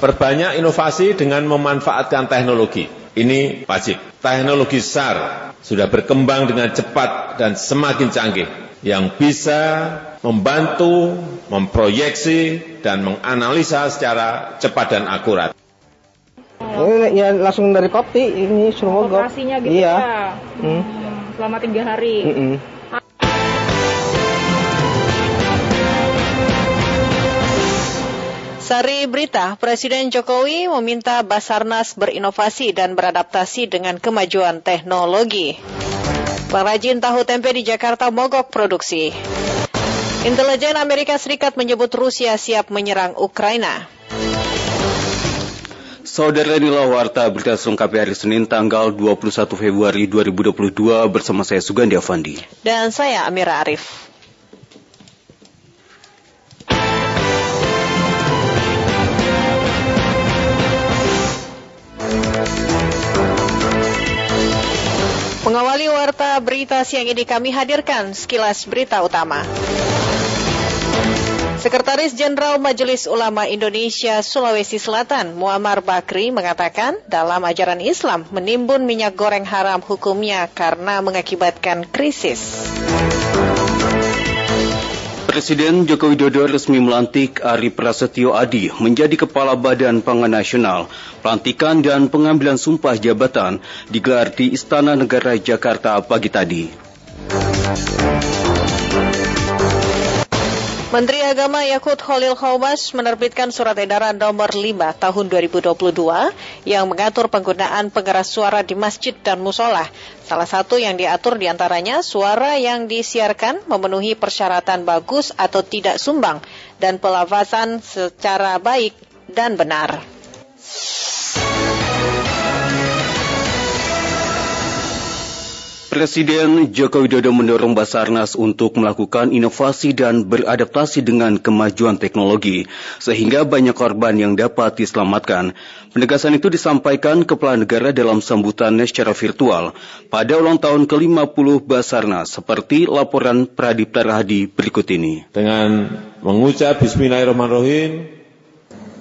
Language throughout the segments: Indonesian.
Perbanyak inovasi dengan memanfaatkan teknologi. Ini wajib. Teknologi SAR sudah berkembang dengan cepat dan semakin canggih yang bisa membantu, memproyeksi, dan menganalisa secara cepat dan akurat. Ini ya langsung dari kopi ini suruh mogok. Operasinya gitu iya. ya. Hmm. Selama tiga hari. Mm-mm. Sari berita, Presiden Jokowi meminta Basarnas berinovasi dan beradaptasi dengan kemajuan teknologi. Pengrajin tahu tempe di Jakarta mogok produksi. Intelijen Amerika Serikat menyebut Rusia siap menyerang Ukraina. Saudara inilah warta berita selengkapnya hari Senin tanggal 21 Februari 2022 bersama saya Sugandi Avandi. Dan saya Amira Arif. Mengawali warta berita siang ini kami hadirkan sekilas berita utama. Sekretaris Jenderal Majelis Ulama Indonesia Sulawesi Selatan Muammar Bakri mengatakan dalam ajaran Islam menimbun minyak goreng haram hukumnya karena mengakibatkan krisis. Presiden Joko Widodo resmi melantik Ari Prasetyo Adi menjadi Kepala Badan Pangan Nasional. Pelantikan dan pengambilan sumpah jabatan digelar di Istana Negara Jakarta pagi tadi. Menteri Agama Yakut Khalil Khawmas menerbitkan surat edaran nomor 5 tahun 2022 yang mengatur penggunaan pengeras suara di masjid dan musola. Salah satu yang diatur di antaranya suara yang disiarkan memenuhi persyaratan bagus atau tidak sumbang dan pelafasan secara baik dan benar. Presiden Joko Widodo mendorong Basarnas untuk melakukan inovasi dan beradaptasi dengan kemajuan teknologi, sehingga banyak korban yang dapat diselamatkan. Penegasan itu disampaikan Kepala Negara dalam sambutannya secara virtual pada ulang tahun ke-50 Basarnas, seperti laporan Pradipta Rahadi berikut ini. Dengan mengucap Bismillahirrahmanirrahim,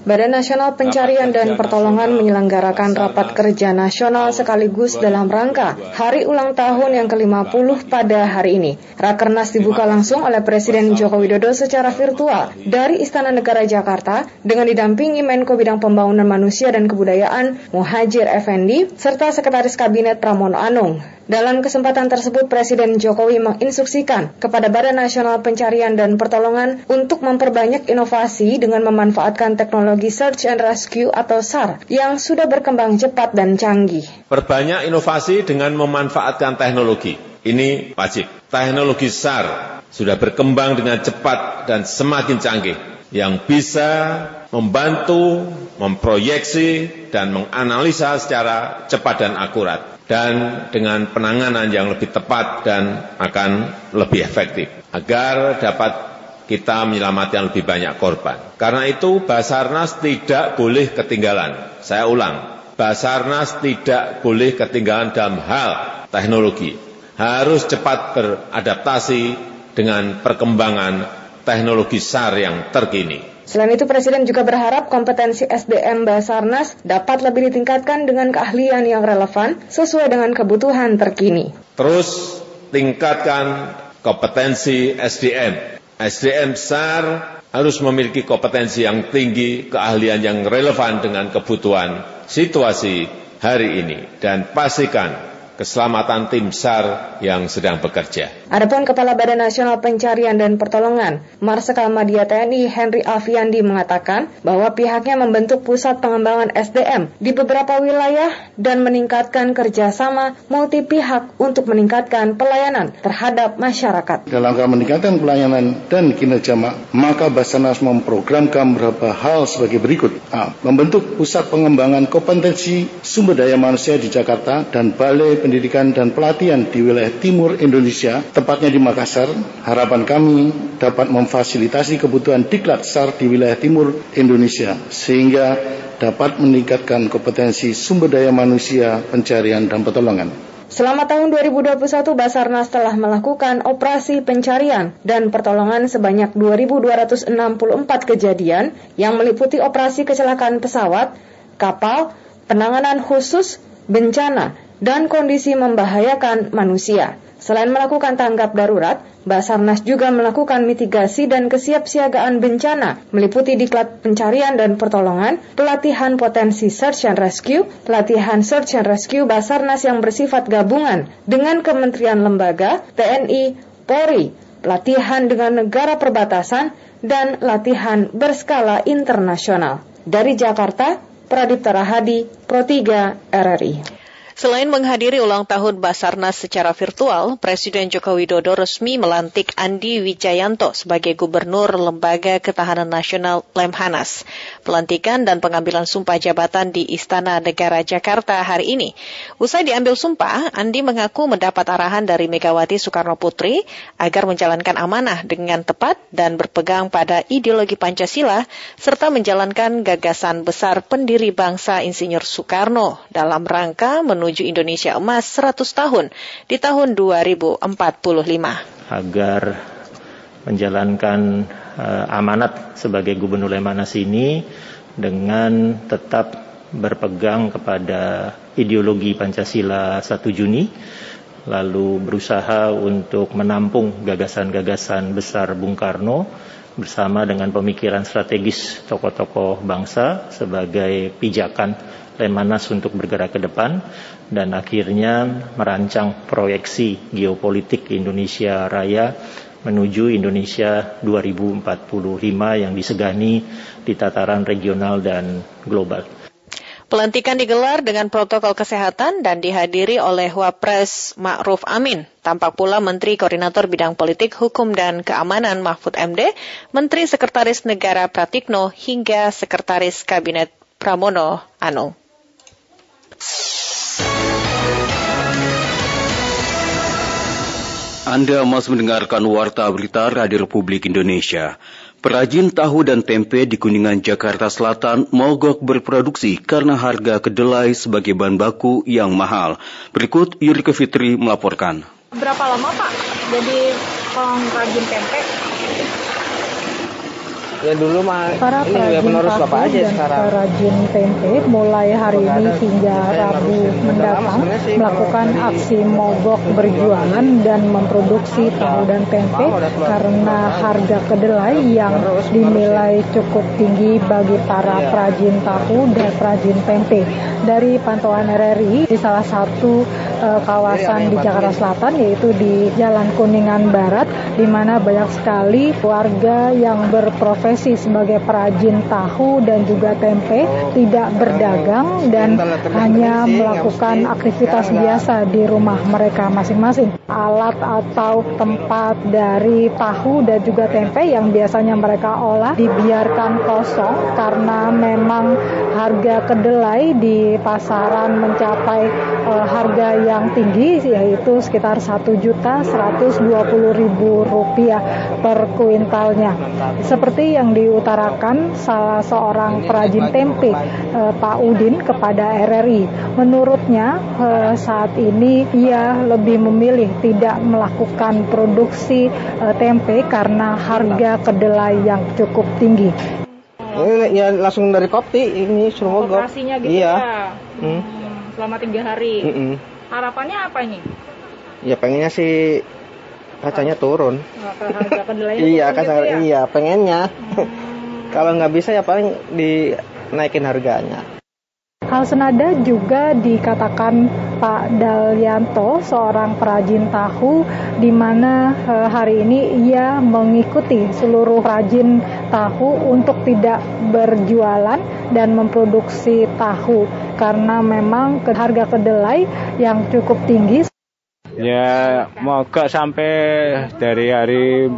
Badan Nasional Pencarian dan Pertolongan menyelenggarakan rapat kerja nasional sekaligus dalam rangka hari ulang tahun yang ke-50 pada hari ini. Rakernas dibuka langsung oleh Presiden Joko Widodo secara virtual dari Istana Negara Jakarta dengan didampingi Menko Bidang Pembangunan Manusia dan Kebudayaan Muhajir Effendi serta Sekretaris Kabinet Pramono Anung. Dalam kesempatan tersebut, Presiden Jokowi menginstruksikan kepada Badan Nasional Pencarian dan Pertolongan untuk memperbanyak inovasi dengan memanfaatkan teknologi Search and Rescue atau SAR yang sudah berkembang cepat dan canggih. Perbanyak inovasi dengan memanfaatkan teknologi. Ini wajib. Teknologi SAR sudah berkembang dengan cepat dan semakin canggih yang bisa membantu, memproyeksi, dan menganalisa secara cepat dan akurat dan dengan penanganan yang lebih tepat dan akan lebih efektif agar dapat kita menyelamatkan lebih banyak korban. Karena itu Basarnas tidak boleh ketinggalan. Saya ulang, Basarnas tidak boleh ketinggalan dalam hal teknologi. Harus cepat beradaptasi dengan perkembangan teknologi SAR yang terkini. Selain itu, Presiden juga berharap kompetensi SDM Basarnas dapat lebih ditingkatkan dengan keahlian yang relevan sesuai dengan kebutuhan terkini. Terus tingkatkan kompetensi SDM. SDM SAR harus memiliki kompetensi yang tinggi, keahlian yang relevan dengan kebutuhan situasi hari ini, dan pastikan keselamatan tim SAR yang sedang bekerja. Adapun Kepala Badan Nasional Pencarian dan Pertolongan, Marsikal Madya TNI Henry Alfiandi mengatakan bahwa pihaknya membentuk pusat pengembangan SDM di beberapa wilayah dan meningkatkan kerjasama multi pihak untuk meningkatkan pelayanan terhadap masyarakat. Dalam rangka meningkatkan pelayanan dan kinerja maka Basarnas memprogramkan beberapa hal sebagai berikut. A. Membentuk pusat pengembangan kompetensi sumber daya manusia di Jakarta dan Balai Pendidikan dan Pelatihan di wilayah timur Indonesia, tepatnya di Makassar. Harapan kami dapat memfasilitasi kebutuhan diklat SAR di wilayah timur Indonesia, sehingga dapat meningkatkan kompetensi sumber daya manusia, pencarian, dan pertolongan. Selama tahun 2021, Basarnas telah melakukan operasi pencarian dan pertolongan sebanyak 2.264 kejadian yang meliputi operasi kecelakaan pesawat, kapal, penanganan khusus, bencana, dan kondisi membahayakan manusia. Selain melakukan tanggap darurat, Basarnas juga melakukan mitigasi dan kesiapsiagaan bencana, meliputi diklat pencarian dan pertolongan, pelatihan potensi search and rescue, pelatihan search and rescue Basarnas yang bersifat gabungan dengan kementerian lembaga, TNI, Polri, pelatihan dengan negara perbatasan, dan latihan berskala internasional. Dari Jakarta, Pradipta Rahadi, Pro 3 RRI. Selain menghadiri ulang tahun Basarnas secara virtual, Presiden Joko Widodo resmi melantik Andi Wijayanto sebagai Gubernur Lembaga Ketahanan Nasional Lemhanas. Pelantikan dan pengambilan sumpah jabatan di Istana Negara Jakarta hari ini. Usai diambil sumpah, Andi mengaku mendapat arahan dari Megawati Soekarno Putri agar menjalankan amanah dengan tepat dan berpegang pada ideologi Pancasila serta menjalankan gagasan besar pendiri bangsa Insinyur Soekarno dalam rangka menuju menuju Indonesia Emas 100 tahun di tahun 2045. Agar menjalankan uh, amanat sebagai Gubernur Lemhanas ini dengan tetap berpegang kepada ideologi Pancasila 1 Juni lalu berusaha untuk menampung gagasan-gagasan besar Bung Karno bersama dengan pemikiran strategis tokoh-tokoh bangsa sebagai pijakan Lemhanas untuk bergerak ke depan dan akhirnya merancang proyeksi geopolitik Indonesia Raya menuju Indonesia 2045 yang disegani di tataran regional dan global. Pelantikan digelar dengan protokol kesehatan dan dihadiri oleh Wapres Ma'ruf Amin. Tampak pula Menteri Koordinator Bidang Politik, Hukum, dan Keamanan Mahfud MD, Menteri Sekretaris Negara Pratikno, hingga Sekretaris Kabinet Pramono Anung. Anda masih mendengarkan Warta Berita Radio Republik Indonesia. Perajin tahu dan tempe di Kuningan, Jakarta Selatan mogok berproduksi karena harga kedelai sebagai bahan baku yang mahal. Berikut Yurika Fitri melaporkan. Berapa lama Pak jadi perajin tempe? Ya dulu mah para ini ya penerus bapak aja dan sekarang. perajin tempe mulai hari ini hingga Rabu mendatang melakukan aksi mogok berjualan dan memproduksi tahu dan tempe karena harga kedelai yang dinilai cukup tinggi bagi para perajin tahu dan perajin tempe. Dari pantauan RRI di salah satu uh, kawasan di Jakarta Selatan yaitu di Jalan Kuningan Barat di mana banyak sekali warga yang berprofesi profesi sebagai perajin tahu dan juga tempe tidak berdagang dan hanya melakukan aktivitas biasa di rumah mereka masing-masing. Alat atau tempat dari tahu dan juga tempe yang biasanya mereka olah dibiarkan kosong karena memang harga kedelai di pasaran mencapai uh, harga yang tinggi yaitu sekitar satu juta 120 ribu rupiah per kuintalnya. Seperti yang diutarakan salah seorang perajin tempe eh, Pak Udin kepada RRI. Menurutnya eh, saat ini ia lebih memilih tidak melakukan produksi eh, tempe karena harga kedelai yang cukup tinggi. Ini ya langsung dari kopi ini suruh mogok. Operasinya gitu iya. ya. Hmm. Selama tiga hari. Mm -mm. Harapannya apa ini? Ya pengennya sih kacanya turun. Harga kedelainya iya, kaca, gitu ya? iya pengennya. Hmm. Kalau nggak bisa ya paling dinaikin harganya. Hal senada juga dikatakan Pak Dalyanto, seorang perajin tahu, di mana eh, hari ini ia mengikuti seluruh perajin tahu untuk tidak berjualan dan memproduksi tahu karena memang harga kedelai yang cukup tinggi. Ya, mogok sampai dari hari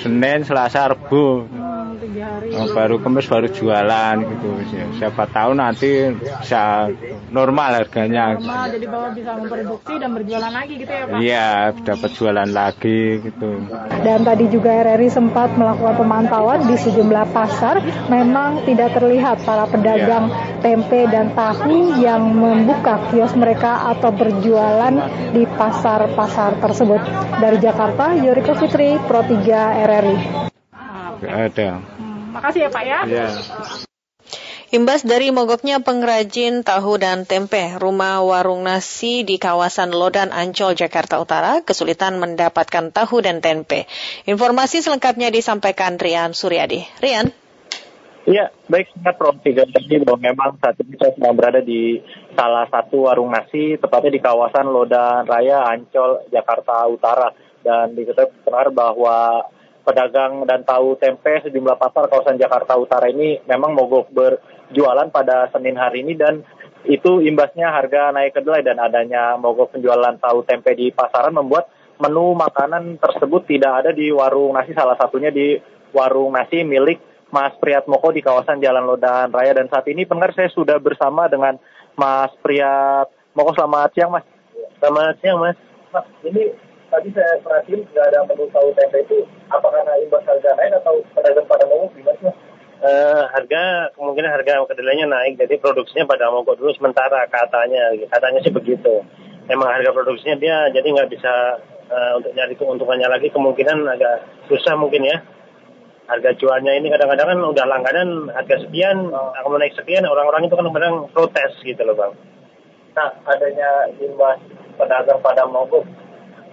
Senin, Selasa, Rabu. Oh, baru kemis baru jualan gitu. Siapa tahu nanti bisa normal harganya. Normal, jadi bapak bisa memproduksi dan berjualan lagi gitu ya Pak? Iya, dapat jualan lagi gitu. Dan tadi juga RRI sempat melakukan pemantauan di sejumlah pasar. Memang tidak terlihat para pedagang tempe dan tahu yang membuka kios mereka atau berjualan di pasar-pasar tersebut. Dari Jakarta, Yoriko Fitri, Pro 3 RRI. Ada. Hmm, makasih ya Pak ya. Ya. Imbas dari mogoknya pengrajin tahu dan tempe, rumah warung nasi di kawasan Lodan Ancol, Jakarta Utara kesulitan mendapatkan tahu dan tempe. Informasi selengkapnya disampaikan Rian Suryadi. Rian. Iya, baik sangat 3 tadi bahwa memang saat ini saya sedang berada di salah satu warung nasi, tepatnya di kawasan Lodan Raya, Ancol, Jakarta Utara. Dan diketahui benar bahwa pedagang dan tahu tempe sejumlah pasar kawasan Jakarta Utara ini memang mogok berjualan pada Senin hari ini dan itu imbasnya harga naik kedelai dan adanya mogok penjualan tahu tempe di pasaran membuat menu makanan tersebut tidak ada di warung nasi salah satunya di warung nasi milik Mas Priyatmoko di kawasan Jalan Lodan Raya dan saat ini pendengar saya sudah bersama dengan Mas Priyatmoko selamat siang Mas. Selamat siang Mas. Mas ini tadi saya perhatiin nggak ada menu tahu tempe itu apakah karena imbas harga naik atau pedagang pada mogok gimana? Uh, harga kemungkinan harga kedelainya naik jadi produksinya pada mogok dulu sementara katanya. Katanya sih begitu. Memang harga produksinya dia jadi nggak bisa uh, untuk nyari keuntungannya lagi kemungkinan agak susah mungkin ya. Harga jualnya ini kadang-kadang kan udah langganan harga sekian akan naik sekian orang-orang itu kan kadang protes gitu loh bang. Nah adanya imbas pedagang pada mogok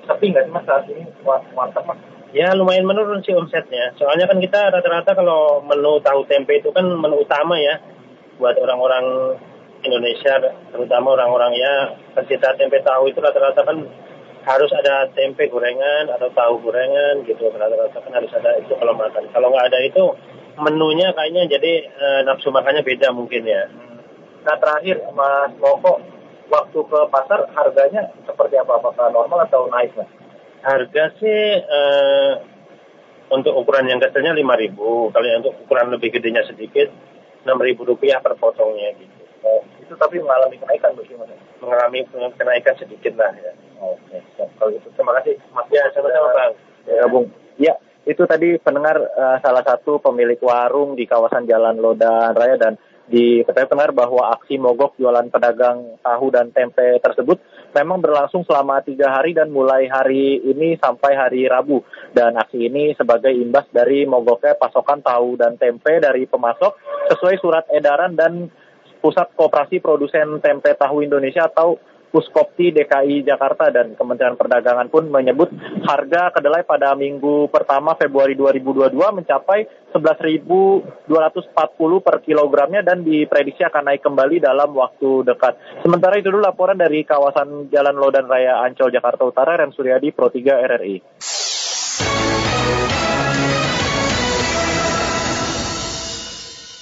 sepi nggak sih mas saat ini warteg mas? Ya lumayan menurun sih omsetnya. Soalnya kan kita rata-rata kalau menu tahu tempe itu kan menu utama ya buat orang-orang Indonesia, terutama orang-orang ya pecinta tempe tahu itu rata-rata kan harus ada tempe gorengan atau tahu gorengan gitu. Rata-rata kan harus ada itu kalau makan. Kalau nggak ada itu menunya kayaknya jadi e, nafsu makannya beda mungkin ya. Nah terakhir Mas Moko, waktu ke pasar harganya seperti apa? Apakah normal atau naik mas? Harga sih uh, untuk ukuran yang kecilnya 5000 kalau yang untuk ukuran lebih gedenya sedikit 6000 rupiah per potongnya gitu. Oh, itu tapi mengalami kenaikan bagaimana? Mengalami kenaikan sedikit lah ya. Oke, okay. kalau itu terima kasih Mas. Ya, sama-sama Bang. Ya, Bung. Ya, itu tadi pendengar uh, salah satu pemilik warung di kawasan Jalan Lodan Raya dan di Kota Tengar bahwa aksi mogok jualan pedagang tahu dan tempe tersebut memang berlangsung selama tiga hari dan mulai hari ini sampai hari Rabu. Dan aksi ini sebagai imbas dari mogoknya pasokan tahu dan tempe dari pemasok sesuai surat edaran dan Pusat Kooperasi Produsen Tempe Tahu Indonesia atau Puskopti DKI Jakarta dan Kementerian Perdagangan pun menyebut harga kedelai pada minggu pertama Februari 2022 mencapai 11.240 per kilogramnya dan diprediksi akan naik kembali dalam waktu dekat. Sementara itu dulu laporan dari kawasan Jalan Lodan Raya Ancol Jakarta Utara Ren Suryadi Pro 3 RRI.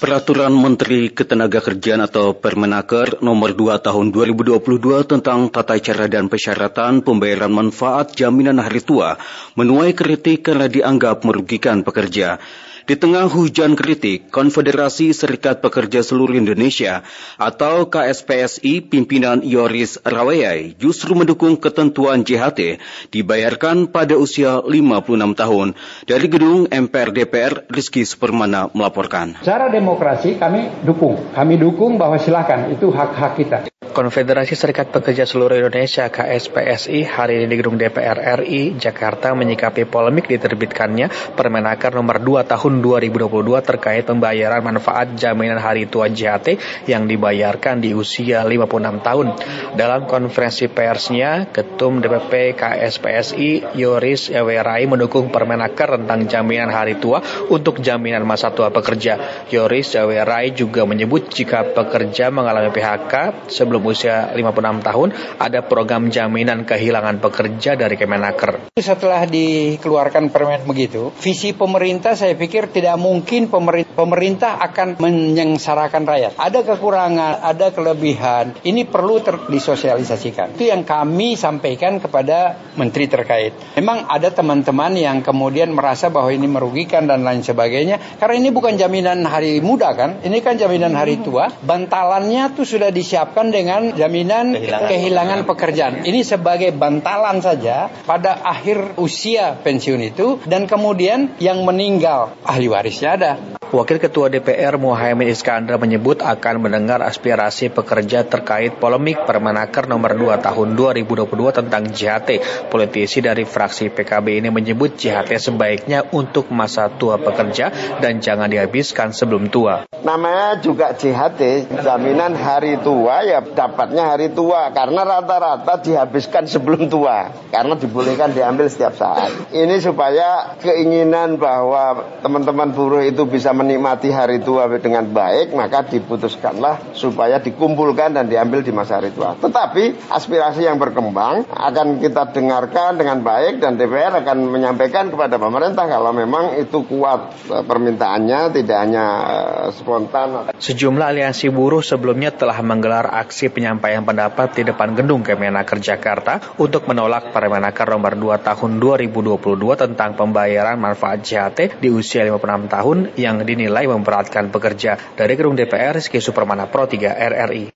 Peraturan Menteri Ketenagakerjaan atau Permenaker nomor 2 tahun 2022 tentang tata cara dan persyaratan pembayaran manfaat jaminan hari tua menuai kritik karena dianggap merugikan pekerja. Di tengah hujan kritik, Konfederasi Serikat Pekerja Seluruh Indonesia atau KSPSI pimpinan Yoris Raweyai justru mendukung ketentuan JHT dibayarkan pada usia 56 tahun. Dari gedung MPR DPR, Rizky Supermana melaporkan. Secara demokrasi kami dukung. Kami dukung bahwa silakan itu hak-hak kita. Konfederasi Serikat Pekerja Seluruh Indonesia KSPSI hari ini di Gedung DPR RI Jakarta menyikapi polemik diterbitkannya Permenaker nomor 2 tahun 2022 terkait pembayaran manfaat jaminan hari tua JHT yang dibayarkan di usia 56 tahun. Dalam konferensi persnya, Ketum DPP KSPSI Yoris Ewerai mendukung Permenaker tentang jaminan hari tua untuk jaminan masa tua pekerja. Yoris Ewerai juga menyebut jika pekerja mengalami PHK sebelum usia 56 tahun ada program jaminan kehilangan pekerja dari Kemenaker. Setelah dikeluarkan permen begitu, visi pemerintah saya pikir tidak mungkin pemerintah akan menyengsarakan rakyat. Ada kekurangan, ada kelebihan. Ini perlu disosialisasikan. Itu yang kami sampaikan kepada menteri terkait. Memang ada teman-teman yang kemudian merasa bahwa ini merugikan dan lain sebagainya. Karena ini bukan jaminan hari muda kan, ini kan jaminan hari tua. Bantalannya tuh sudah disiapkan dengan dengan jaminan kehilangan, kehilangan pekerjaan. Ini sebagai bantalan saja pada akhir usia pensiun itu dan kemudian yang meninggal ahli warisnya ada. Wakil Ketua DPR Muhaimin Iskandar menyebut akan mendengar aspirasi pekerja terkait polemik Permenaker nomor 2 tahun 2022 tentang JHT. Politisi dari fraksi PKB ini menyebut JHT sebaiknya untuk masa tua pekerja dan jangan dihabiskan sebelum tua. Namanya juga JHT, jaminan hari tua ya dapatnya hari tua karena rata-rata dihabiskan sebelum tua karena dibolehkan diambil setiap saat. Ini supaya keinginan bahwa teman-teman buruh itu bisa menikmati hari tua dengan baik, maka diputuskanlah supaya dikumpulkan dan diambil di masa hari tua. Tetapi aspirasi yang berkembang akan kita dengarkan dengan baik dan DPR akan menyampaikan kepada pemerintah kalau memang itu kuat eh, permintaannya tidak hanya eh, spontan. Sejumlah aliansi buruh sebelumnya telah menggelar aksi penyampaian pendapat di depan gedung Kemenaker Jakarta untuk menolak Permenaker nomor 2 tahun 2022 tentang pembayaran manfaat JHT di usia 56 tahun yang dinilai memberatkan pekerja. Dari Gedung DPR, Rizky Supermana Pro 3 RRI.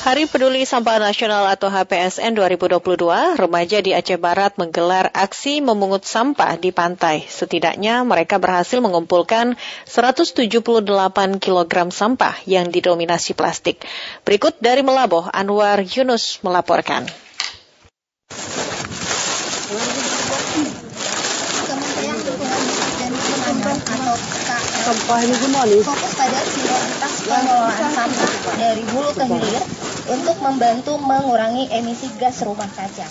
Hari Peduli Sampah Nasional atau HPSN 2022, remaja di Aceh Barat menggelar aksi memungut sampah di pantai. Setidaknya mereka berhasil mengumpulkan 178 kg sampah yang didominasi plastik. Berikut dari Melaboh, Anwar Yunus melaporkan. Sampah ini gimana nih? Fokus pada prioritas pengelolaan sampah dari hulu ke hilir untuk membantu mengurangi emisi gas rumah kaca.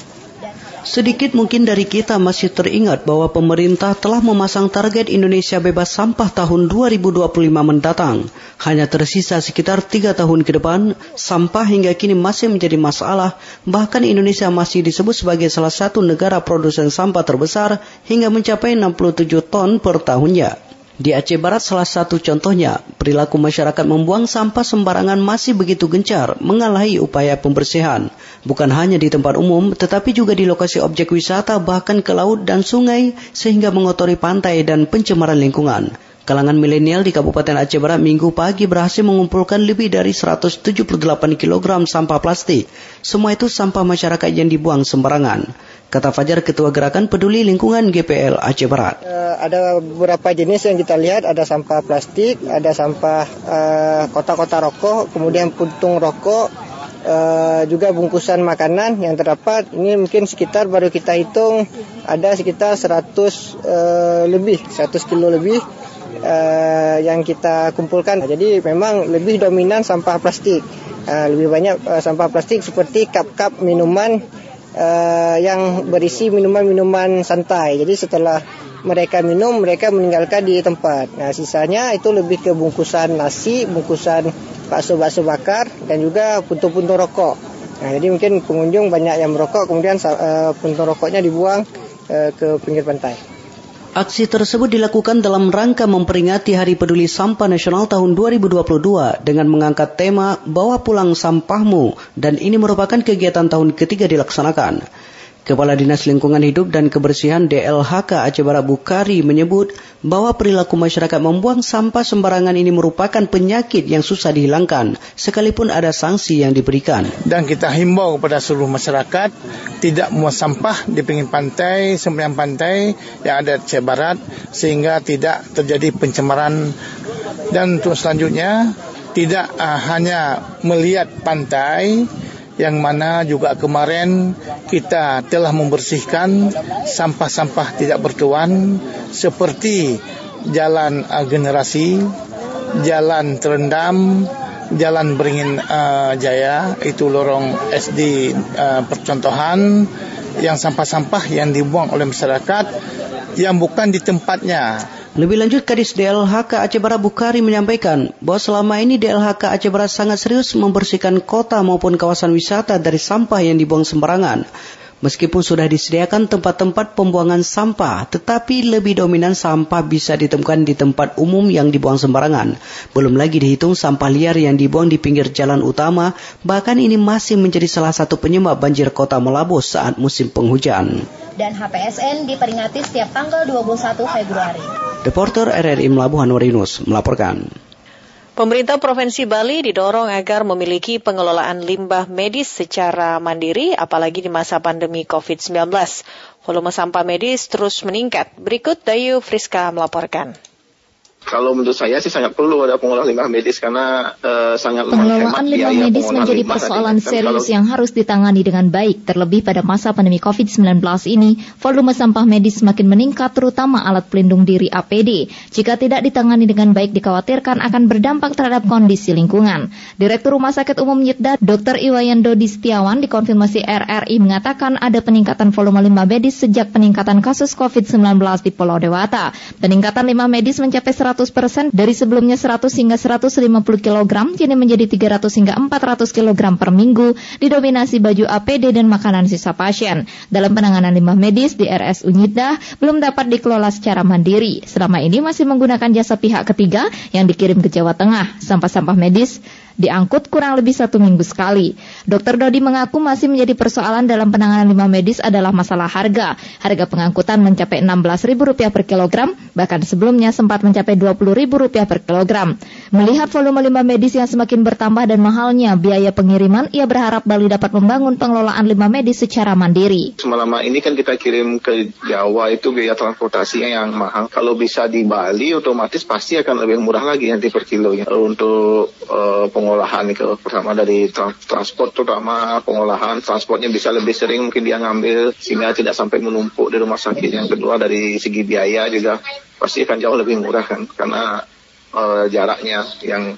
Sedikit mungkin dari kita masih teringat bahwa pemerintah telah memasang target Indonesia bebas sampah tahun 2025 mendatang. Hanya tersisa sekitar tiga tahun ke depan, sampah hingga kini masih menjadi masalah. Bahkan Indonesia masih disebut sebagai salah satu negara produsen sampah terbesar hingga mencapai 67 ton per tahunnya. Di Aceh Barat salah satu contohnya, perilaku masyarakat membuang sampah sembarangan masih begitu gencar, mengalahi upaya pembersihan. Bukan hanya di tempat umum, tetapi juga di lokasi objek wisata bahkan ke laut dan sungai sehingga mengotori pantai dan pencemaran lingkungan. Kalangan milenial di Kabupaten Aceh Barat minggu pagi berhasil mengumpulkan lebih dari 178 kg sampah plastik. Semua itu sampah masyarakat yang dibuang sembarangan. Kata Fajar Ketua Gerakan Peduli Lingkungan GPL Aceh Barat. Uh, ada beberapa jenis yang kita lihat, ada sampah plastik, ada sampah uh, kotak-kotak rokok, kemudian puntung rokok, uh, juga bungkusan makanan yang terdapat. Ini mungkin sekitar baru kita hitung ada sekitar 100 uh, lebih, 100 kilo lebih uh, yang kita kumpulkan. Jadi memang lebih dominan sampah plastik. Uh, lebih banyak uh, sampah plastik seperti cup-cup minuman uh, yang berisi minuman-minuman santai. Jadi setelah mereka minum, mereka meninggalkan di tempat. Nah, sisanya itu lebih ke bungkusan nasi, bungkusan bakso-bakso bakar, dan juga puntung-puntung rokok. Nah, jadi mungkin pengunjung banyak yang merokok, kemudian uh, puntung rokoknya dibuang ke pinggir pantai. Aksi tersebut dilakukan dalam rangka memperingati Hari Peduli Sampah Nasional tahun 2022 dengan mengangkat tema Bawa Pulang Sampahmu dan ini merupakan kegiatan tahun ketiga dilaksanakan. Kepala Dinas Lingkungan Hidup dan Kebersihan DLHK Aceh Barat Bukari menyebut bahwa perilaku masyarakat membuang sampah sembarangan ini merupakan penyakit yang susah dihilangkan sekalipun ada sanksi yang diberikan. Dan kita himbau kepada seluruh masyarakat tidak membuang sampah di pinggir pantai, sembilan pantai yang ada di Aceh Barat sehingga tidak terjadi pencemaran dan untuk selanjutnya tidak uh, hanya melihat pantai yang mana juga kemarin kita telah membersihkan sampah-sampah tidak bertuan seperti jalan uh, generasi, jalan terendam, jalan beringin uh, jaya itu lorong SD uh, percontohan yang sampah-sampah yang dibuang oleh masyarakat yang bukan di tempatnya lebih lanjut, Kadis DLHK Aceh Barat Bukari menyampaikan bahwa selama ini DLHK Aceh Barat sangat serius membersihkan kota maupun kawasan wisata dari sampah yang dibuang sembarangan. Meskipun sudah disediakan tempat-tempat pembuangan sampah, tetapi lebih dominan sampah bisa ditemukan di tempat umum yang dibuang sembarangan. Belum lagi dihitung sampah liar yang dibuang di pinggir jalan utama, bahkan ini masih menjadi salah satu penyebab banjir kota Melabu saat musim penghujan. Dan HPSN diperingati setiap tanggal 21 Februari. Reporter RRI Melabuhan Warinus melaporkan. Pemerintah Provinsi Bali didorong agar memiliki pengelolaan limbah medis secara mandiri, apalagi di masa pandemi COVID-19. Volume sampah medis terus meningkat. Berikut Dayu Friska melaporkan. Kalau menurut saya sih sangat perlu ada pengolahan limbah medis karena uh, sangat pengelolaan limbah medis menjadi persoalan serius yang harus ditangani dengan baik. Terlebih pada masa pandemi COVID-19 ini, volume sampah medis semakin meningkat terutama alat pelindung diri APD. Jika tidak ditangani dengan baik dikhawatirkan akan berdampak terhadap kondisi lingkungan. Direktur Rumah Sakit Umum Yedda, Dr. Iwayan Dodi Setiawan dikonfirmasi RRI mengatakan ada peningkatan volume limbah medis sejak peningkatan kasus COVID-19 di Pulau Dewata. Peningkatan limbah medis mencapai 100% dari sebelumnya 100 hingga 150 kg kini menjadi 300 hingga 400 kg per minggu didominasi baju APD dan makanan sisa pasien. Dalam penanganan limbah medis di RSU Nyidah belum dapat dikelola secara mandiri. Selama ini masih menggunakan jasa pihak ketiga yang dikirim ke Jawa Tengah. Sampah-sampah medis diangkut kurang lebih satu minggu sekali. Dr. Dodi mengaku masih menjadi persoalan dalam penanganan limbah medis adalah masalah harga. Harga pengangkutan mencapai Rp16.000 per kilogram, bahkan sebelumnya sempat mencapai Rp20.000 per kilogram. Melihat volume limbah medis yang semakin bertambah dan mahalnya biaya pengiriman, ia berharap Bali dapat membangun pengelolaan limbah medis secara mandiri. Selama ini kan kita kirim ke Jawa itu biaya transportasinya yang mahal. Kalau bisa di Bali otomatis pasti akan lebih murah lagi nanti per kilonya. Untuk uh, pengolahan itu pertama dari transport terutama pengolahan. Transportnya bisa lebih sering mungkin dia ngambil sehingga tidak sampai menumpuk di rumah sakit. Yang kedua dari segi biaya juga pasti akan jauh lebih murah kan karena uh, jaraknya yang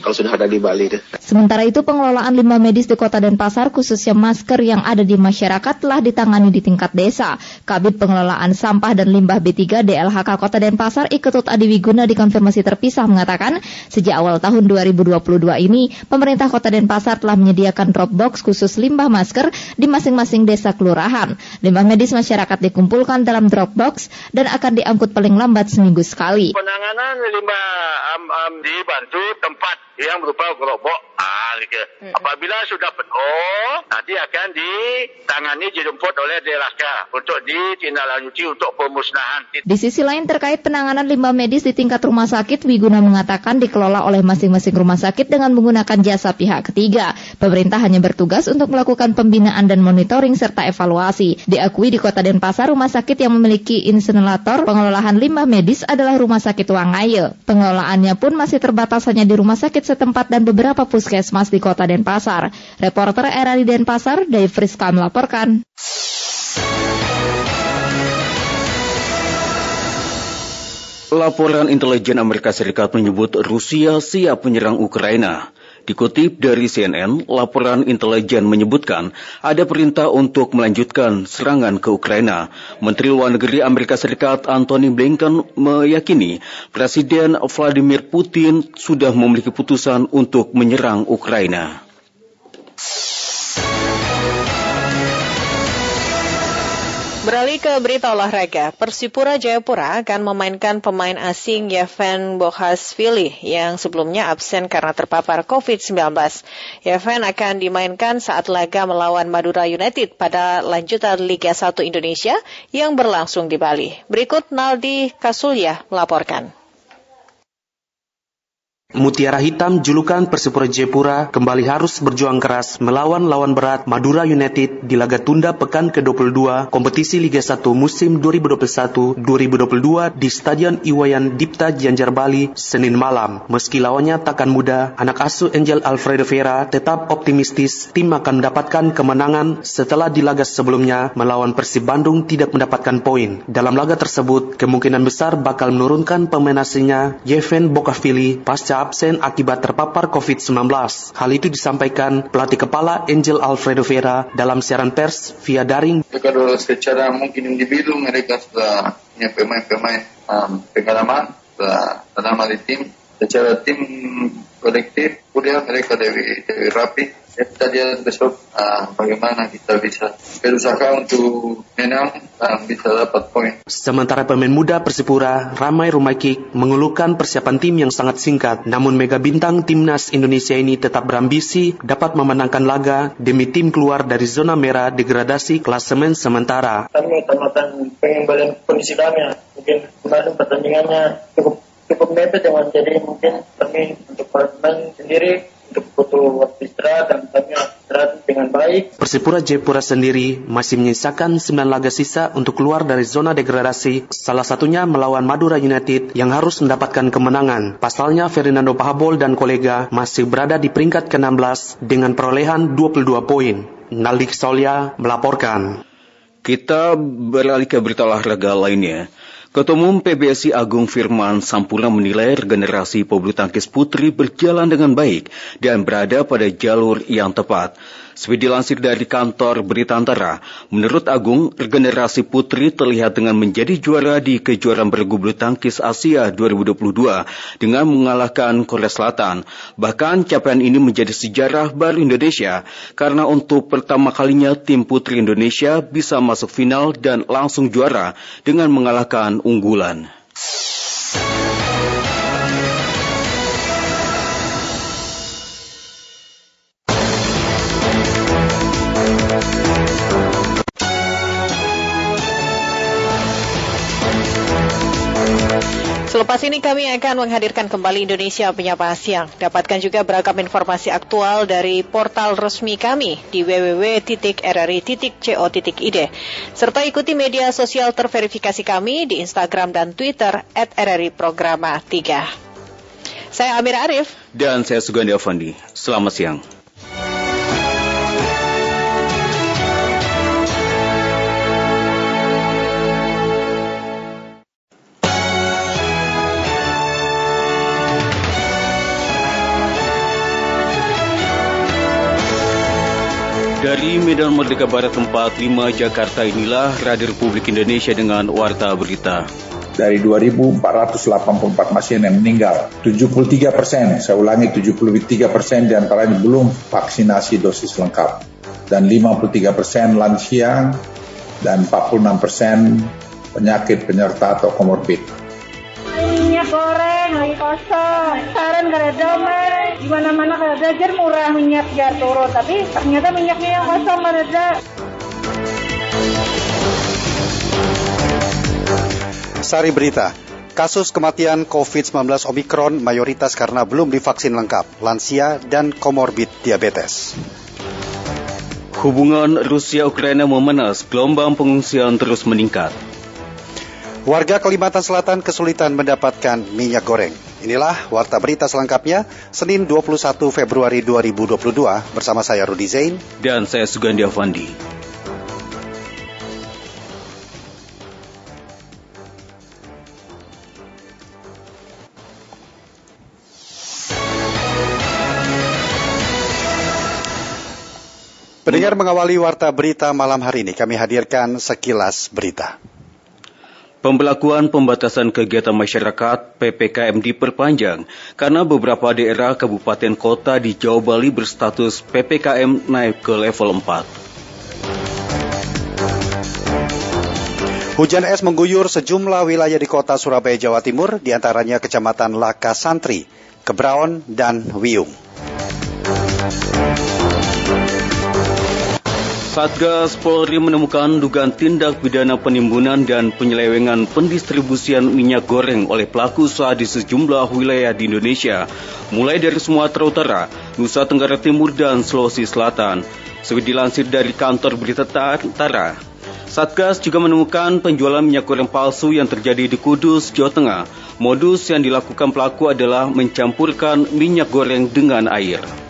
kalau sudah ada di Bali. Deh. Sementara itu pengelolaan limbah medis di Kota Denpasar khususnya masker yang ada di masyarakat telah ditangani di tingkat desa. Kabit Pengelolaan Sampah dan Limbah B3 DLHK Kota Denpasar Iketut Adi Wiguna dikonfirmasi terpisah mengatakan sejak awal tahun 2022 ini pemerintah Kota Denpasar telah menyediakan drop box khusus limbah masker di masing-masing desa kelurahan. Limbah medis masyarakat dikumpulkan dalam drop box dan akan diangkut paling lambat seminggu sekali. Penanganan limbah um, um, dibantu tempat but yang berupa gerobak ah, gitu. Hmm. Apabila sudah penuh, nanti akan ditangani dijemput oleh DLHK untuk ditindaklanjuti untuk pemusnahan. Di sisi lain terkait penanganan limbah medis di tingkat rumah sakit, Wiguna mengatakan dikelola oleh masing-masing rumah sakit dengan menggunakan jasa pihak ketiga. Pemerintah hanya bertugas untuk melakukan pembinaan dan monitoring serta evaluasi. Diakui di Kota Denpasar, rumah sakit yang memiliki insinerator pengelolaan limbah medis adalah Rumah Sakit Wangaye. Pengelolaannya pun masih terbatas hanya di rumah sakit setempat dan beberapa puskesmas di kota Denpasar. Reporter RRI Denpasar, Dave Friska melaporkan. Laporan intelijen Amerika Serikat menyebut Rusia siap menyerang Ukraina. Dikutip dari CNN, laporan intelijen menyebutkan ada perintah untuk melanjutkan serangan ke Ukraina. Menteri Luar Negeri Amerika Serikat Antony Blinken meyakini Presiden Vladimir Putin sudah memiliki putusan untuk menyerang Ukraina. Beralih ke berita olahraga, Persipura Jayapura akan memainkan pemain asing Yeven Bohasvili yang sebelumnya absen karena terpapar COVID-19. Yeven akan dimainkan saat laga melawan Madura United pada lanjutan Liga 1 Indonesia yang berlangsung di Bali. Berikut Naldi Kasulya melaporkan. Mutiara Hitam julukan Persipura Jayapura kembali harus berjuang keras melawan lawan berat Madura United di laga tunda pekan ke-22 kompetisi Liga 1 musim 2021-2022 di Stadion Iwayan Dipta Gianjar Bali Senin malam. Meski lawannya takkan mudah, anak asuh Angel Alfredo Vera tetap optimistis tim akan mendapatkan kemenangan setelah di laga sebelumnya melawan Persib Bandung tidak mendapatkan poin. Dalam laga tersebut, kemungkinan besar bakal menurunkan pemain asingnya Yeven Bokavili pasca absen akibat terpapar COVID-19. Hal itu disampaikan pelatih kepala Angel Alfredo Vera dalam siaran pers via daring. Kalau secara mungkin individu mereka sudah punya pemain-pemain um, pengalaman, sudah lama di tim. Secara tim kolektif, kuliah mereka lebih, lebih rapi kita lihat besok uh, bagaimana kita bisa berusaha untuk menang dan bisa dapat poin. Sementara pemain muda Persipura, Ramai Rumaikik, mengeluhkan persiapan tim yang sangat singkat. Namun mega bintang timnas Indonesia ini tetap berambisi dapat memenangkan laga demi tim keluar dari zona merah degradasi klasemen sementara. Kami otomatis pengen balik kondisi kami, mungkin kemarin pertandingannya cukup cukup mepet dengan jadi mungkin kami untuk sendiri untuk butuh waktu istirahat dan kami istirahat dengan baik. Persipura Jayapura sendiri masih menyisakan 9 laga sisa untuk keluar dari zona degradasi, salah satunya melawan Madura United yang harus mendapatkan kemenangan. Pasalnya Fernando Pahabol dan kolega masih berada di peringkat ke-16 dengan perolehan 22 poin. Nalik Solia melaporkan. Kita beralih ke berita olahraga lainnya. Ketua Umum PBSI Agung Firman Sampurna menilai regenerasi pebulu tangkis putri berjalan dengan baik dan berada pada jalur yang tepat. Seperti dilansir dari kantor Berita Antara, menurut Agung, regenerasi putri terlihat dengan menjadi juara di kejuaraan bergu bulu tangkis Asia 2022 dengan mengalahkan Korea Selatan. Bahkan capaian ini menjadi sejarah baru Indonesia karena untuk pertama kalinya tim putri Indonesia bisa masuk final dan langsung juara dengan mengalahkan unggulan. Selepas ini kami akan menghadirkan kembali Indonesia Penyapa Siang. Dapatkan juga beragam informasi aktual dari portal resmi kami di www.rri.co.id. Serta ikuti media sosial terverifikasi kami di Instagram dan Twitter at RRI Programa 3. Saya Amir Arif. Dan saya Sugandi Avandi. Selamat siang. Dari Medan Merdeka Barat tempat 5 Jakarta inilah Radio Republik Indonesia dengan Warta Berita. Dari 2.484 pasien yang meninggal, 73 persen, saya ulangi 73 persen di antaranya belum vaksinasi dosis lengkap. Dan 53 persen lansia dan 46 persen penyakit penyerta atau komorbid. Minyak goreng lagi kosong, saran kada di mana-mana kalau belajar murah minyak ya turun. Tapi ternyata minyaknya yang kosong ada Sari berita, kasus kematian COVID-19 Omikron mayoritas karena belum divaksin lengkap, lansia dan komorbid diabetes. Hubungan Rusia-Ukraina memanas, gelombang pengungsian terus meningkat. Warga Kalimantan Selatan kesulitan mendapatkan minyak goreng. Inilah warta berita selengkapnya Senin 21 Februari 2022 bersama saya Rudi Zain dan saya Sugandi Avandi. Pendengar mengawali warta berita malam hari ini kami hadirkan sekilas berita. Pembelakuan pembatasan kegiatan masyarakat PPKM diperpanjang karena beberapa daerah kabupaten kota di Jawa Bali berstatus PPKM naik ke level 4. Hujan es mengguyur sejumlah wilayah di kota Surabaya, Jawa Timur, di antaranya kecamatan Laka Santri, Kebraon, dan Wiyung. Satgas Polri menemukan dugaan tindak pidana penimbunan dan penyelewengan pendistribusian minyak goreng oleh pelaku usaha di sejumlah wilayah di Indonesia, mulai dari Sumatera Utara, Nusa Tenggara Timur, dan Sulawesi Selatan. Seperti dilansir dari kantor berita Tara, Satgas juga menemukan penjualan minyak goreng palsu yang terjadi di Kudus, Jawa Tengah. Modus yang dilakukan pelaku adalah mencampurkan minyak goreng dengan air.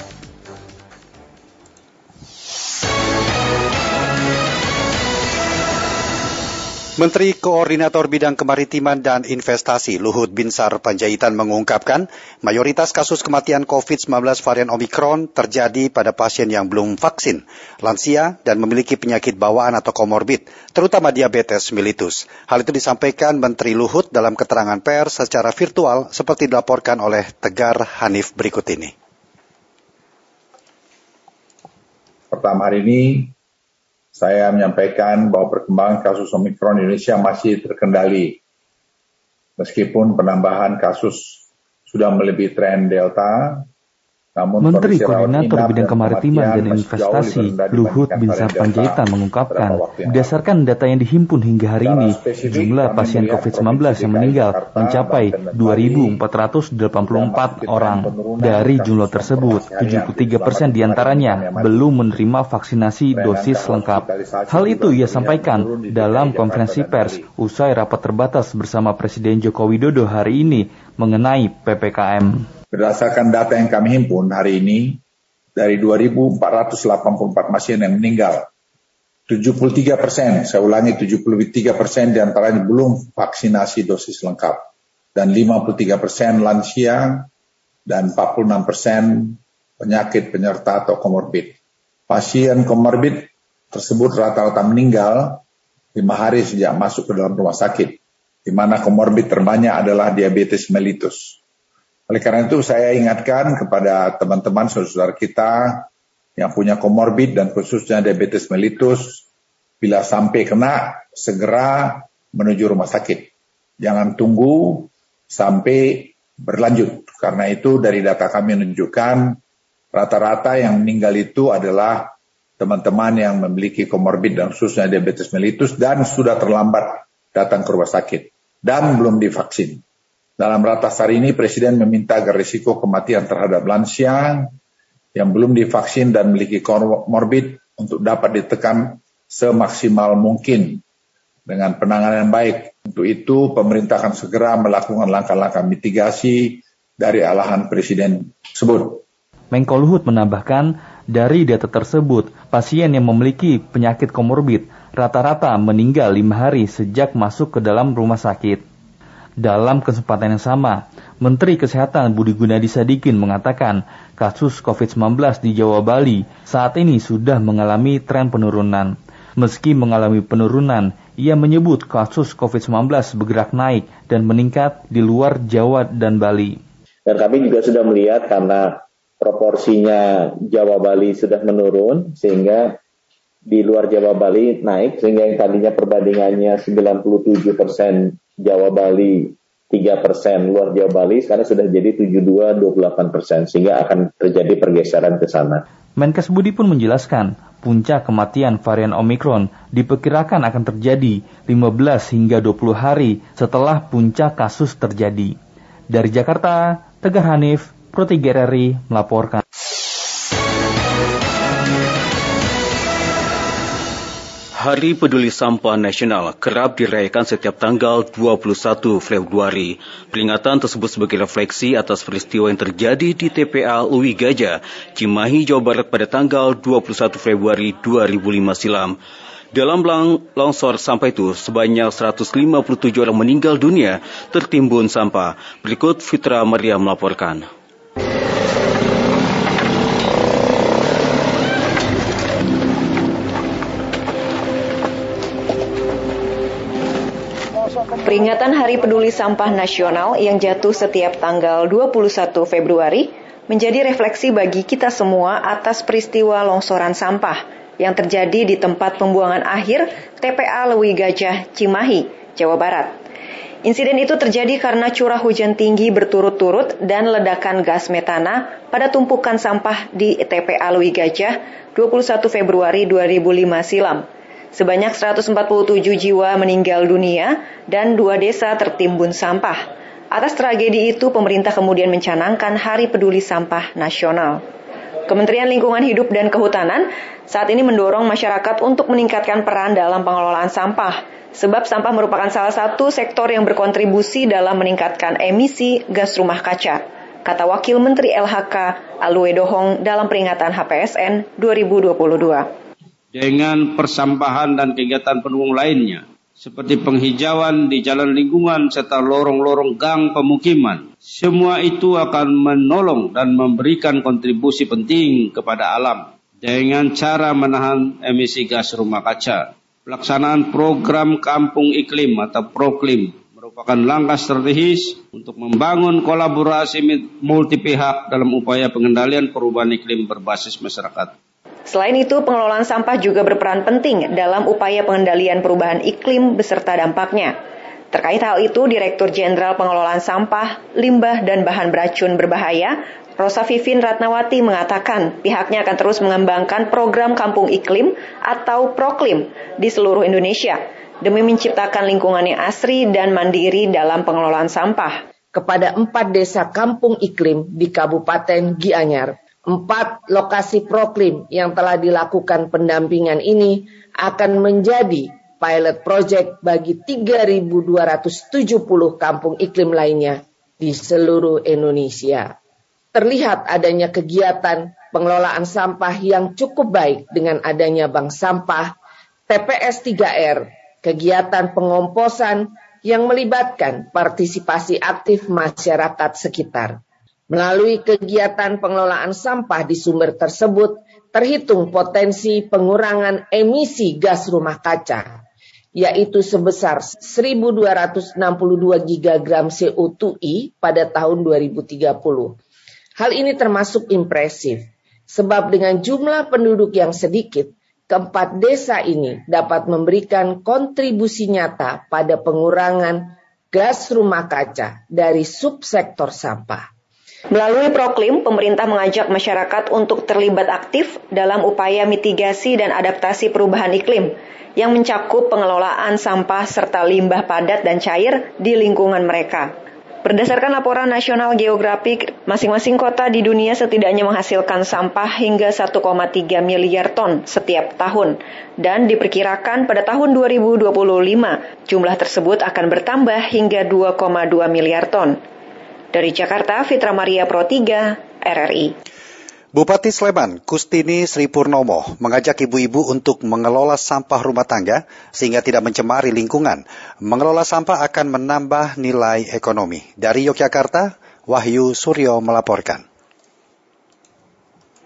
Menteri Koordinator Bidang Kemaritiman dan Investasi Luhut Binsar Panjaitan mengungkapkan mayoritas kasus kematian COVID-19 varian Omikron terjadi pada pasien yang belum vaksin, lansia, dan memiliki penyakit bawaan atau komorbid, terutama diabetes mellitus. Hal itu disampaikan Menteri Luhut dalam keterangan pers secara virtual seperti dilaporkan oleh Tegar Hanif berikut ini. Pertama hari ini saya menyampaikan bahwa perkembangan kasus Omikron Indonesia masih terkendali. Meskipun penambahan kasus sudah melebihi tren Delta, Namun Menteri Koordinator Bidang Kemaritiman dan Investasi Luhut Binsar Panjaitan mengungkapkan, berdasarkan data yang dihimpun hingga hari ini, jumlah pasien COVID-19 yang meninggal mencapai 2.484 orang. Dari jumlah tersebut, 73 persen di antaranya belum menerima vaksinasi dosis lengkap. Hal itu ia sampaikan dalam konferensi pers usai rapat terbatas bersama Presiden Joko Widodo hari ini mengenai PPKM. Berdasarkan data yang kami himpun hari ini, dari 2.484 pasien yang meninggal, 73 persen, saya ulangi 73 persen di antaranya belum vaksinasi dosis lengkap, dan 53 persen lansia, dan 46 persen penyakit penyerta atau komorbid. Pasien komorbid tersebut rata-rata meninggal lima hari sejak masuk ke dalam rumah sakit, di mana komorbid terbanyak adalah diabetes mellitus. Oleh karena itu saya ingatkan kepada teman-teman saudara-saudara kita yang punya komorbid dan khususnya diabetes mellitus, bila sampai kena segera menuju rumah sakit. Jangan tunggu sampai berlanjut. Karena itu dari data kami menunjukkan rata-rata yang meninggal itu adalah teman-teman yang memiliki komorbid dan khususnya diabetes mellitus dan sudah terlambat datang ke rumah sakit dan belum divaksin. Dalam ratas hari ini, Presiden meminta agar risiko kematian terhadap lansia yang belum divaksin dan memiliki komorbid untuk dapat ditekan semaksimal mungkin dengan penanganan yang baik. Untuk itu, pemerintah akan segera melakukan langkah-langkah mitigasi dari alahan Presiden tersebut. Menko Luhut menambahkan, dari data tersebut, pasien yang memiliki penyakit komorbid rata-rata meninggal lima hari sejak masuk ke dalam rumah sakit. Dalam kesempatan yang sama, Menteri Kesehatan Budi Gunadi Sadikin mengatakan kasus COVID-19 di Jawa Bali saat ini sudah mengalami tren penurunan. Meski mengalami penurunan, ia menyebut kasus COVID-19 bergerak naik dan meningkat di luar Jawa dan Bali. Dan kami juga sudah melihat karena proporsinya Jawa Bali sudah menurun sehingga di luar Jawa Bali naik sehingga yang tadinya perbandingannya 97 persen Jawa Bali 3 persen, luar Jawa Bali sekarang sudah jadi 72-28 persen, sehingga akan terjadi pergeseran ke sana. Menkes Budi pun menjelaskan, puncak kematian varian Omikron diperkirakan akan terjadi 15 hingga 20 hari setelah puncak kasus terjadi. Dari Jakarta, Tegar Hanif, Pro melaporkan. Hari Peduli Sampah Nasional kerap dirayakan setiap tanggal 21 Februari. Peringatan tersebut sebagai refleksi atas peristiwa yang terjadi di TPA Lui Gajah, Cimahi, Jawa Barat pada tanggal 21 Februari 2005 silam. Dalam longsor sampah itu, sebanyak 157 orang meninggal dunia tertimbun sampah. Berikut Fitra Maria melaporkan. Peringatan Hari Peduli Sampah Nasional yang jatuh setiap tanggal 21 Februari menjadi refleksi bagi kita semua atas peristiwa longsoran sampah yang terjadi di tempat pembuangan akhir TPA Lewi Gajah, Cimahi, Jawa Barat. Insiden itu terjadi karena curah hujan tinggi berturut-turut dan ledakan gas metana pada tumpukan sampah di TPA Lewi Gajah 21 Februari 2005 silam. Sebanyak 147 jiwa meninggal dunia dan dua desa tertimbun sampah. Atas tragedi itu, pemerintah kemudian mencanangkan Hari Peduli Sampah Nasional. Kementerian Lingkungan Hidup dan Kehutanan saat ini mendorong masyarakat untuk meningkatkan peran dalam pengelolaan sampah, sebab sampah merupakan salah satu sektor yang berkontribusi dalam meningkatkan emisi gas rumah kaca, kata Wakil Menteri LHK Alwe Dohong dalam peringatan HPSN 2022 dengan persampahan dan kegiatan pendukung lainnya seperti penghijauan di jalan lingkungan serta lorong-lorong gang pemukiman. Semua itu akan menolong dan memberikan kontribusi penting kepada alam dengan cara menahan emisi gas rumah kaca. Pelaksanaan program Kampung Iklim atau Proklim merupakan langkah strategis untuk membangun kolaborasi multi pihak dalam upaya pengendalian perubahan iklim berbasis masyarakat. Selain itu, pengelolaan sampah juga berperan penting dalam upaya pengendalian perubahan iklim beserta dampaknya. Terkait hal itu, Direktur Jenderal Pengelolaan Sampah, Limbah, dan Bahan Beracun Berbahaya, Rosa Vivin Ratnawati mengatakan pihaknya akan terus mengembangkan program Kampung Iklim atau Proklim di seluruh Indonesia demi menciptakan lingkungan yang asri dan mandiri dalam pengelolaan sampah. Kepada empat desa kampung iklim di Kabupaten Gianyar, empat lokasi proklim yang telah dilakukan pendampingan ini akan menjadi pilot project bagi 3.270 kampung iklim lainnya di seluruh Indonesia. Terlihat adanya kegiatan pengelolaan sampah yang cukup baik dengan adanya bank sampah, TPS 3R, kegiatan pengomposan yang melibatkan partisipasi aktif masyarakat sekitar. Melalui kegiatan pengelolaan sampah di sumber tersebut, terhitung potensi pengurangan emisi gas rumah kaca yaitu sebesar 1.262 gigagram CO2i pada tahun 2030. Hal ini termasuk impresif, sebab dengan jumlah penduduk yang sedikit, keempat desa ini dapat memberikan kontribusi nyata pada pengurangan gas rumah kaca dari subsektor sampah. Melalui Proklim, pemerintah mengajak masyarakat untuk terlibat aktif dalam upaya mitigasi dan adaptasi perubahan iklim yang mencakup pengelolaan sampah serta limbah padat dan cair di lingkungan mereka. Berdasarkan laporan nasional geografik, masing-masing kota di dunia setidaknya menghasilkan sampah hingga 1,3 miliar ton setiap tahun. Dan diperkirakan pada tahun 2025, jumlah tersebut akan bertambah hingga 2,2 miliar ton. Dari Jakarta, Fitra Maria Pro 3, RRI. Bupati Sleman, Kustini Sri Purnomo, mengajak ibu-ibu untuk mengelola sampah rumah tangga sehingga tidak mencemari lingkungan. Mengelola sampah akan menambah nilai ekonomi. Dari Yogyakarta, Wahyu Suryo melaporkan.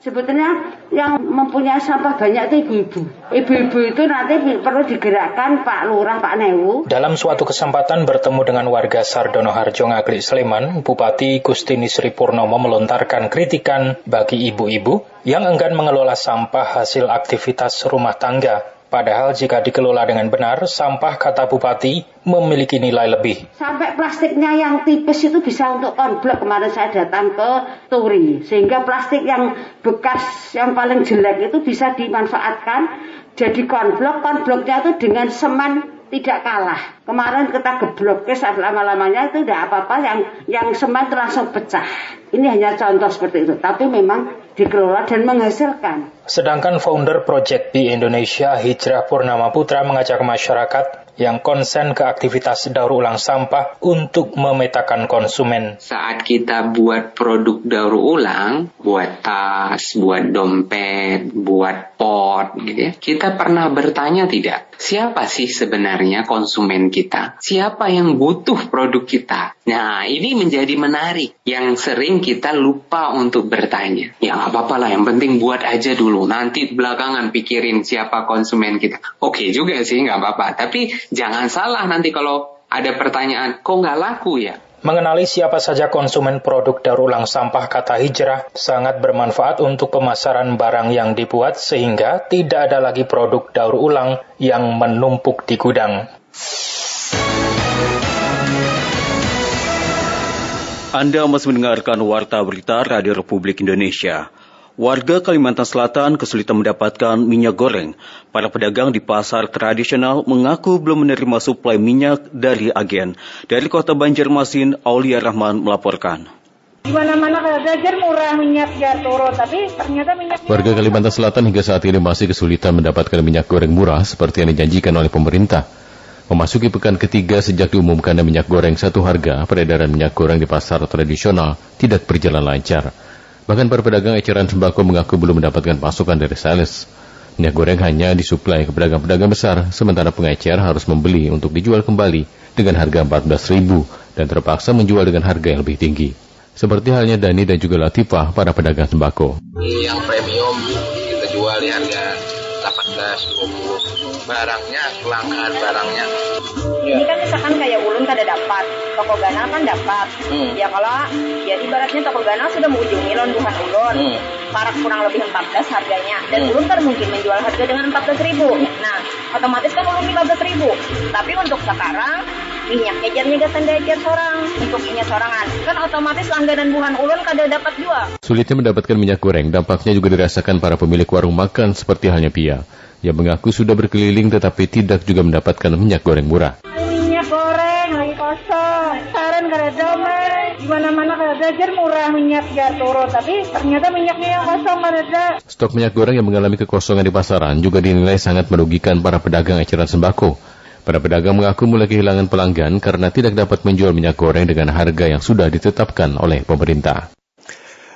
Sebetulnya yang mempunyai sampah banyak itu ibu-ibu. Ibu-ibu itu nanti perlu digerakkan Pak Lurah, Pak Newu. Dalam suatu kesempatan bertemu dengan warga Sardono Harjo Ngaglik Sleman, Bupati Gustini Sri Purnomo melontarkan kritikan bagi ibu-ibu yang enggan mengelola sampah hasil aktivitas rumah tangga Padahal jika dikelola dengan benar, sampah kata Bupati memiliki nilai lebih. Sampai plastiknya yang tipis itu bisa untuk konblok. Kemarin saya datang ke Turi. Sehingga plastik yang bekas, yang paling jelek itu bisa dimanfaatkan jadi konblok. Konbloknya itu dengan semen tidak kalah. Kemarin kita geblok saat lama-lamanya itu tidak apa-apa yang yang semen langsung pecah. Ini hanya contoh seperti itu. Tapi memang dikelola dan menghasilkan. Sedangkan founder Project B Indonesia Hijrah Purnama Putra mengajak masyarakat yang konsen ke aktivitas daur ulang sampah untuk memetakan konsumen. Saat kita buat produk daur ulang, buat tas, buat dompet, buat pot, gitu ya, kita pernah bertanya tidak, siapa sih sebenarnya konsumen kita? Siapa yang butuh produk kita? Nah, ini menjadi menarik. Yang sering kita lupa untuk bertanya. Ya nggak apa-apa lah, yang penting buat aja dulu. Nanti belakangan pikirin siapa konsumen kita. Oke juga sih, nggak apa-apa. Tapi Jangan salah nanti kalau ada pertanyaan, kok nggak laku ya? Mengenali siapa saja konsumen produk daur ulang sampah kata hijrah sangat bermanfaat untuk pemasaran barang yang dibuat sehingga tidak ada lagi produk daur ulang yang menumpuk di gudang. Anda masih mendengarkan Warta Berita Radio Republik Indonesia. Warga Kalimantan Selatan kesulitan mendapatkan minyak goreng. Para pedagang di pasar tradisional mengaku belum menerima suplai minyak dari agen. Dari kota Banjarmasin, Aulia Rahman melaporkan. Di mana-mana kalau murah minyak ya turun, tapi ternyata minyak... Warga Kalimantan Selatan hingga saat ini masih kesulitan mendapatkan minyak goreng murah seperti yang dijanjikan oleh pemerintah. Memasuki pekan ketiga sejak diumumkannya minyak goreng satu harga, peredaran minyak goreng di pasar tradisional tidak berjalan lancar. Bahkan para pedagang eceran sembako mengaku belum mendapatkan pasokan dari sales. Minyak goreng hanya disuplai ke pedagang-pedagang besar, sementara pengecer harus membeli untuk dijual kembali dengan harga 14.000 dan terpaksa menjual dengan harga yang lebih tinggi. Seperti halnya Dani dan juga Latifah, para pedagang sembako. Yang premium kita jual di harga 18, 20 barangnya kelangkaan barangnya ini kan misalkan kayak ulun kada dapat toko ganal kan dapat hmm. ya kalau ya ibaratnya toko ganal sudah mengunjungi londuhan ulun hmm. parak kurang lebih 14 harganya dan hmm. ulun kan mungkin menjual harga dengan 14 ribu nah otomatis kan ulun 15 ribu tapi untuk sekarang minyak ejar juga tanda ejar seorang untuk minyak sorangan. Kan otomatis langganan buhan ulun kada dapat juga. Sulitnya mendapatkan minyak goreng dampaknya juga dirasakan para pemilik warung makan seperti halnya Pia. Yang mengaku sudah berkeliling tetapi tidak juga mendapatkan minyak goreng murah. Minyak goreng lagi kosong. Saran kada domeng. Di mana-mana kada jar murah minyak jar turun. Tapi ternyata minyaknya yang kosong kada Stok minyak goreng yang mengalami kekosongan di pasaran juga dinilai sangat merugikan para pedagang eceran sembako. Para pedagang mengaku mulai kehilangan pelanggan karena tidak dapat menjual minyak goreng dengan harga yang sudah ditetapkan oleh pemerintah.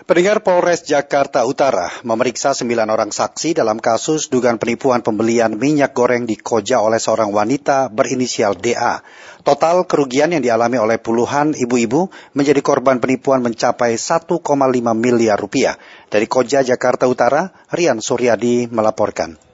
Pendengar Polres Jakarta Utara memeriksa sembilan orang saksi dalam kasus dugaan penipuan pembelian minyak goreng di Koja oleh seorang wanita berinisial DA. Total kerugian yang dialami oleh puluhan ibu-ibu menjadi korban penipuan mencapai 1,5 miliar rupiah. Dari Koja Jakarta Utara, Rian Suryadi melaporkan.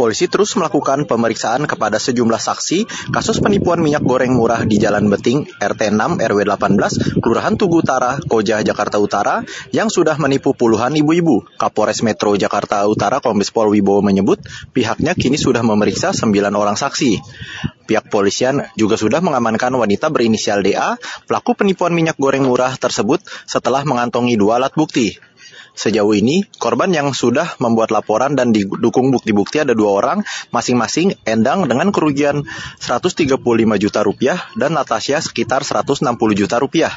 Polisi terus melakukan pemeriksaan kepada sejumlah saksi kasus penipuan minyak goreng murah di Jalan Beting, RT 6 RW 18, Kelurahan Tugu Utara, Koja, Jakarta Utara, yang sudah menipu puluhan ibu-ibu. Kapolres Metro Jakarta Utara Kombes Pol Wibowo menyebut pihaknya kini sudah memeriksa sembilan orang saksi. Pihak polisian juga sudah mengamankan wanita berinisial DA, pelaku penipuan minyak goreng murah tersebut setelah mengantongi dua alat bukti. Sejauh ini, korban yang sudah membuat laporan dan didukung bukti-bukti ada dua orang, masing-masing Endang dengan kerugian 135 juta rupiah dan Natasha sekitar 160 juta rupiah.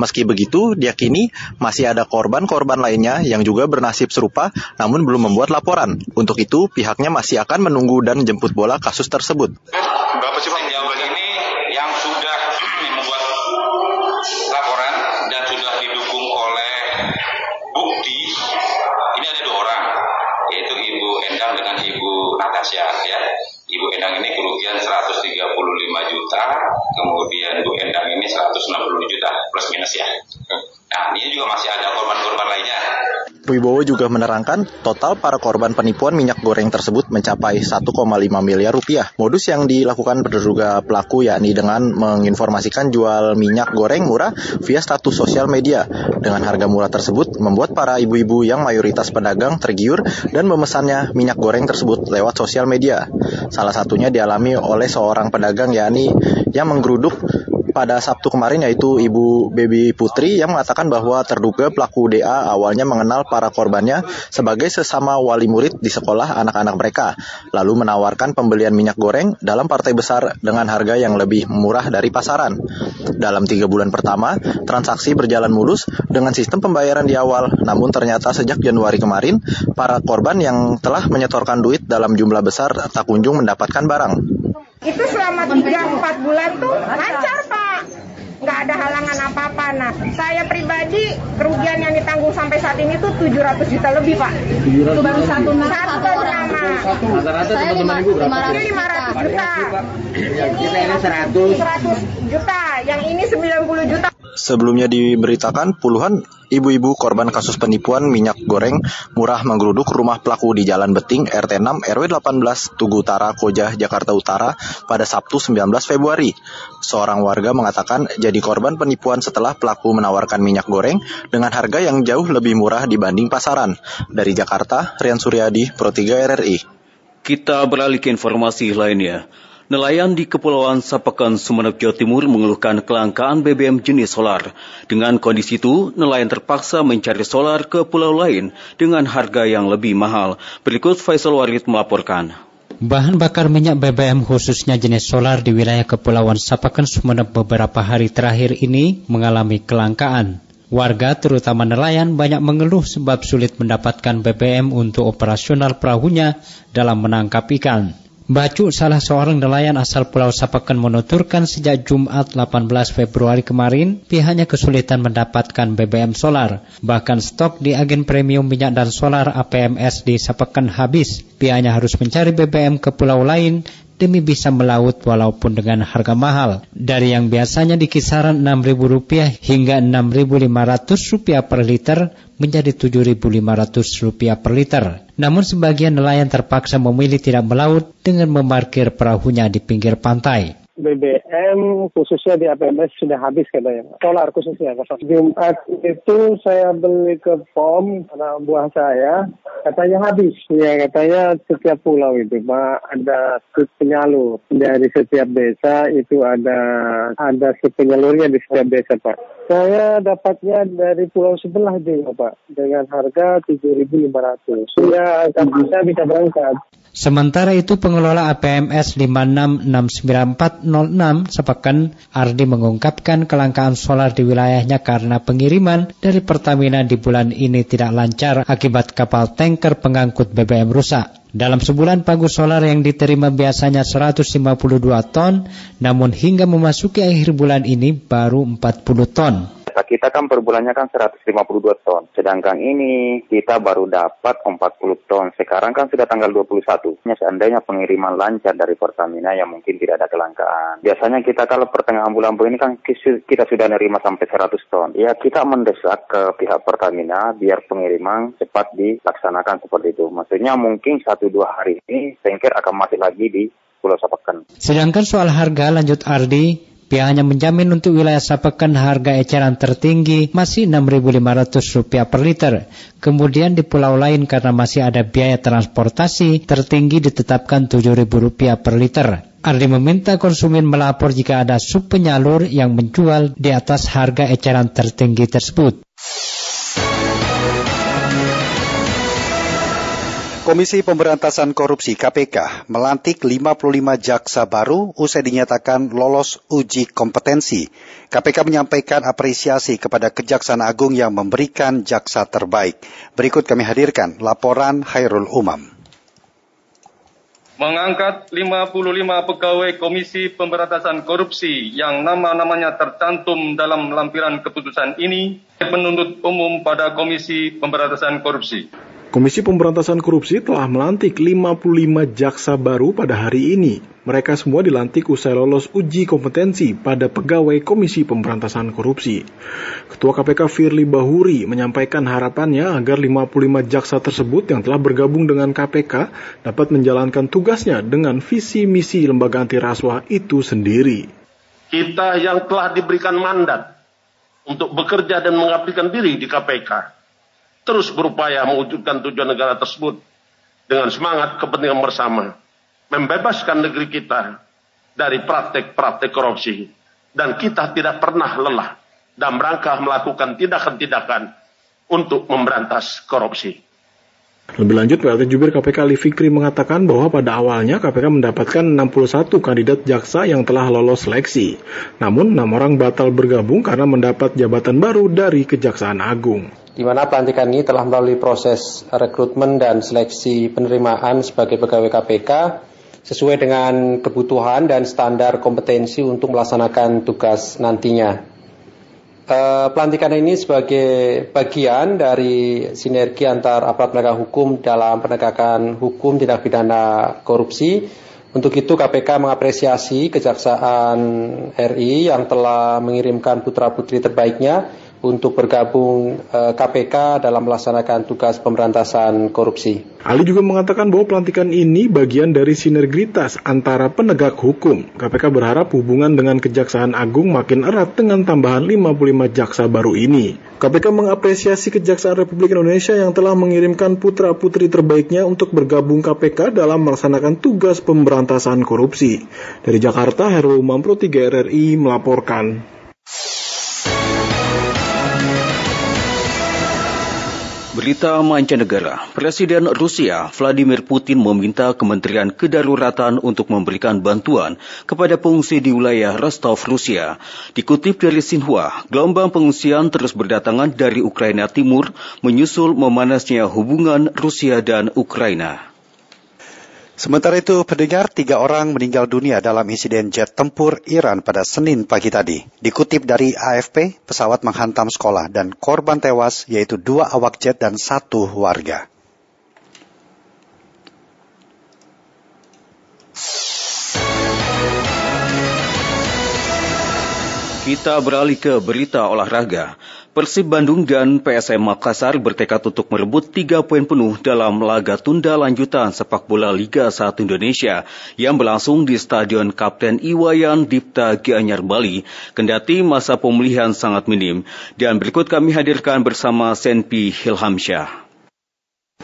Meski begitu, diakini masih ada korban-korban lainnya yang juga bernasib serupa namun belum membuat laporan. Untuk itu, pihaknya masih akan menunggu dan jemput bola kasus tersebut. Berapa sih Pak? Kemudian Bu Endang ini 160 juta plus minus ya. Nah, ini juga masih ada korban-korban lainnya. Wibowo juga menerangkan total para korban penipuan minyak goreng tersebut mencapai 1,5 miliar rupiah. Modus yang dilakukan terduga pelaku yakni dengan menginformasikan jual minyak goreng murah via status sosial media. Dengan harga murah tersebut membuat para ibu-ibu yang mayoritas pedagang tergiur dan memesannya minyak goreng tersebut lewat sosial media. Salah satunya dialami oleh seorang pedagang yakni yang menggeruduk pada Sabtu kemarin yaitu Ibu Baby Putri yang mengatakan bahwa terduga pelaku DA awalnya mengenal para korbannya sebagai sesama wali murid di sekolah anak-anak mereka, lalu menawarkan pembelian minyak goreng dalam partai besar dengan harga yang lebih murah dari pasaran. Dalam tiga bulan pertama, transaksi berjalan mulus dengan sistem pembayaran di awal, namun ternyata sejak Januari kemarin, para korban yang telah menyetorkan duit dalam jumlah besar tak kunjung mendapatkan barang. Itu selama 3-4 bulan tuh lancar Pak. Nggak ada halangan apa-apa. Nah, saya pribadi kerugian yang ditanggung sampai saat ini tuh 700 juta lebih Pak. Itu baru satu nama. Satu nama. Rata-rata teman-teman ibu berapa? Ini 500 juta. Kita ini 100. 100 juta. Yang ini 90 juta. Sebelumnya diberitakan puluhan ibu-ibu korban kasus penipuan minyak goreng murah menggeruduk rumah pelaku di Jalan Beting RT 6 RW 18 Tugu Utara Koja Jakarta Utara pada Sabtu 19 Februari. Seorang warga mengatakan jadi korban penipuan setelah pelaku menawarkan minyak goreng dengan harga yang jauh lebih murah dibanding pasaran. Dari Jakarta, Rian Suryadi, Pro 3 RRI. Kita beralih ke informasi lainnya. Nelayan di Kepulauan Sapekan, Sumeneb, Jawa Timur mengeluhkan kelangkaan BBM jenis solar. Dengan kondisi itu, nelayan terpaksa mencari solar ke pulau lain dengan harga yang lebih mahal. Berikut Faisal Warid melaporkan. Bahan bakar minyak BBM khususnya jenis solar di wilayah Kepulauan Sapekan, Sumeneb beberapa hari terakhir ini mengalami kelangkaan. Warga terutama nelayan banyak mengeluh sebab sulit mendapatkan BBM untuk operasional perahunya dalam menangkap ikan. Bacu salah seorang nelayan asal Pulau Sapakan menuturkan sejak Jumat 18 Februari kemarin pihaknya kesulitan mendapatkan BBM solar. Bahkan stok di agen premium minyak dan solar APMS di Sapakan habis. Pihaknya harus mencari BBM ke pulau lain demi bisa melaut walaupun dengan harga mahal. Dari yang biasanya di kisaran Rp6.000 hingga Rp6.500 per liter menjadi Rp7.500 per liter. Namun sebagian nelayan terpaksa memilih tidak melaut dengan memarkir perahunya di pinggir pantai. BBM khususnya di APMS sudah habis katanya. Solar khususnya. Jumat itu saya beli ke POM anak buah saya katanya habis. Ya katanya setiap pulau itu Pak ada penyalur dari setiap desa itu ada ada penyalurnya di setiap desa Pak. Saya dapatnya dari pulau sebelah juga Pak dengan harga 7.500. Ya saya bisa berangkat. Sementara itu pengelola APMS 566946 Sepekan Ardi mengungkapkan kelangkaan solar di wilayahnya karena pengiriman dari Pertamina di bulan ini tidak lancar akibat kapal tanker pengangkut BBM rusak. Dalam sebulan pagu solar yang diterima biasanya 152 ton, namun hingga memasuki akhir bulan ini baru 40 ton kita kan per bulannya kan 152 ton. Sedangkan ini kita baru dapat 40 ton. Sekarang kan sudah tanggal 21. Seandainya pengiriman lancar dari Pertamina yang mungkin tidak ada kelangkaan. Biasanya kita kalau pertengahan bulan ini kan kita sudah nerima sampai 100 ton. Ya kita mendesak ke pihak Pertamina biar pengiriman cepat dilaksanakan seperti itu. Maksudnya mungkin satu dua hari ini tanker akan masih lagi di Pulau Sapakan. Sedangkan soal harga lanjut Ardi, Pihaknya menjamin untuk wilayah Sapekan harga eceran tertinggi masih Rp6.500 per liter. Kemudian di pulau lain karena masih ada biaya transportasi tertinggi ditetapkan Rp7.000 per liter. Ardi meminta konsumen melapor jika ada sub penyalur yang menjual di atas harga eceran tertinggi tersebut. Komisi Pemberantasan Korupsi KPK melantik 55 jaksa baru usai dinyatakan lolos uji kompetensi. KPK menyampaikan apresiasi kepada Kejaksaan Agung yang memberikan jaksa terbaik. Berikut kami hadirkan laporan Hairul Umam. Mengangkat 55 pegawai Komisi Pemberantasan Korupsi yang nama-namanya tercantum dalam lampiran keputusan ini penuntut umum pada Komisi Pemberantasan Korupsi. Komisi Pemberantasan Korupsi telah melantik 55 jaksa baru pada hari ini. Mereka semua dilantik usai lolos uji kompetensi pada pegawai Komisi Pemberantasan Korupsi. Ketua KPK Firly Bahuri menyampaikan harapannya agar 55 jaksa tersebut yang telah bergabung dengan KPK dapat menjalankan tugasnya dengan visi misi lembaga anti rasuah itu sendiri. Kita yang telah diberikan mandat untuk bekerja dan mengabdikan diri di KPK terus berupaya mewujudkan tujuan negara tersebut dengan semangat kepentingan bersama, membebaskan negeri kita dari praktek-praktek korupsi, dan kita tidak pernah lelah dan merangkah melakukan tindakan-tindakan untuk memberantas korupsi. Lebih lanjut, PLT Jubir KPK Ali Fikri mengatakan bahwa pada awalnya KPK mendapatkan 61 kandidat jaksa yang telah lolos seleksi. Namun, enam orang batal bergabung karena mendapat jabatan baru dari Kejaksaan Agung di mana pelantikan ini telah melalui proses rekrutmen dan seleksi penerimaan sebagai pegawai KPK sesuai dengan kebutuhan dan standar kompetensi untuk melaksanakan tugas nantinya. E, pelantikan ini sebagai bagian dari sinergi antar aparat penegak hukum dalam penegakan hukum tindak pidana korupsi. Untuk itu KPK mengapresiasi Kejaksaan RI yang telah mengirimkan putra-putri terbaiknya untuk bergabung KPK eh, dalam melaksanakan tugas pemberantasan korupsi. Ali juga mengatakan bahwa pelantikan ini bagian dari sinergitas antara penegak hukum. KPK berharap hubungan dengan Kejaksaan Agung makin erat dengan tambahan 55 jaksa baru ini. KPK mengapresiasi Kejaksaan Republik Indonesia yang telah mengirimkan putra-putri terbaiknya untuk bergabung KPK dalam melaksanakan tugas pemberantasan korupsi. Dari Jakarta, Heru Mampro 3 RRI melaporkan. Berita mancanegara, Presiden Rusia Vladimir Putin meminta Kementerian Kedaruratan untuk memberikan bantuan kepada pengungsi di wilayah Rostov, Rusia. Dikutip dari Xinhua, gelombang pengungsian terus berdatangan dari Ukraina Timur menyusul memanasnya hubungan Rusia dan Ukraina. Sementara itu, pendengar tiga orang meninggal dunia dalam insiden jet tempur Iran pada Senin pagi tadi. Dikutip dari AFP, pesawat menghantam sekolah dan korban tewas yaitu dua awak jet dan satu warga. Kita beralih ke berita olahraga. Persib Bandung dan PSM Makassar bertekad untuk merebut tiga poin penuh dalam laga tunda lanjutan sepak bola Liga 1 Indonesia yang berlangsung di Stadion Kapten Iwayan Dipta Gianyar Bali, kendati masa pemulihan sangat minim. Dan berikut kami hadirkan bersama Senpi Hilhamsyah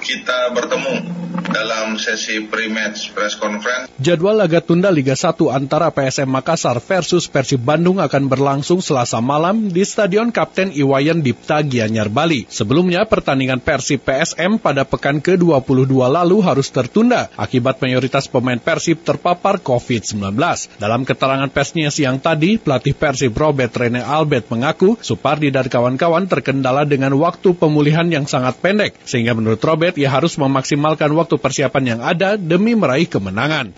kita bertemu dalam sesi pre-match press conference. Jadwal laga tunda Liga 1 antara PSM Makassar versus Persib Bandung akan berlangsung Selasa malam di Stadion Kapten Iwayan Dipta Gianyar Bali. Sebelumnya pertandingan Persib PSM pada pekan ke-22 lalu harus tertunda akibat mayoritas pemain Persib terpapar COVID-19. Dalam keterangan persnya siang tadi, pelatih Persib Robert Rene Albert mengaku Supardi dan kawan-kawan terkendala dengan waktu pemulihan yang sangat pendek, sehingga menurut Robert ia harus memaksimalkan waktu persiapan yang ada demi meraih kemenangan.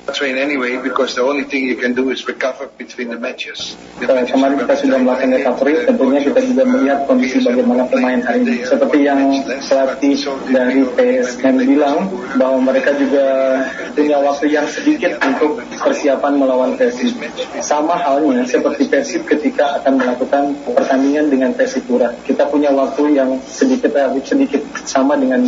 Kemarin kita sudah melakukan recovery, tentunya kita juga melihat kondisi bagaimana pemain hari ini. Seperti yang pelatih dari PSM bilang, bahwa mereka juga punya waktu yang sedikit untuk persiapan melawan Persib. Sama halnya seperti Persib ketika akan melakukan pertandingan dengan Persipura. Kita punya waktu yang sedikit sedikit sama dengan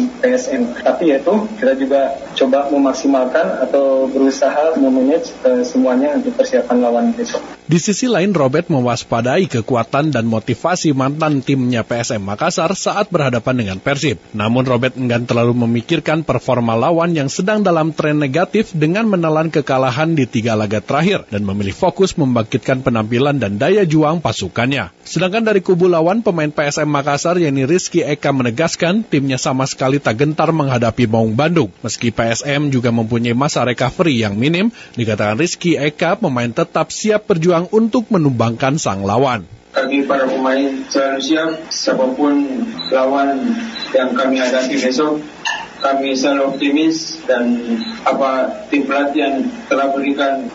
PSM tapi ya itu kita juga coba memaksimalkan atau berusaha memanage uh, semuanya untuk persiapan lawan besok. Di sisi lain, Robert mewaspadai kekuatan dan motivasi mantan timnya PSM Makassar saat berhadapan dengan Persib. Namun Robert enggan terlalu memikirkan performa lawan yang sedang dalam tren negatif dengan menelan kekalahan di tiga laga terakhir dan memilih fokus membangkitkan penampilan dan daya juang pasukannya. Sedangkan dari kubu lawan, pemain PSM Makassar yakni Rizky Eka menegaskan timnya sama sekali tak gentar menghadapi Maung Bandung. Meski PSM juga mempunyai masa recovery yang minim, dikatakan Rizky Eka pemain tetap siap berjuang berjuang untuk menumbangkan sang lawan. Kami para pemain selalu siap, siapa pun lawan yang kami hadapi besok, kami selalu optimis dan apa tim pelatih yang telah berikan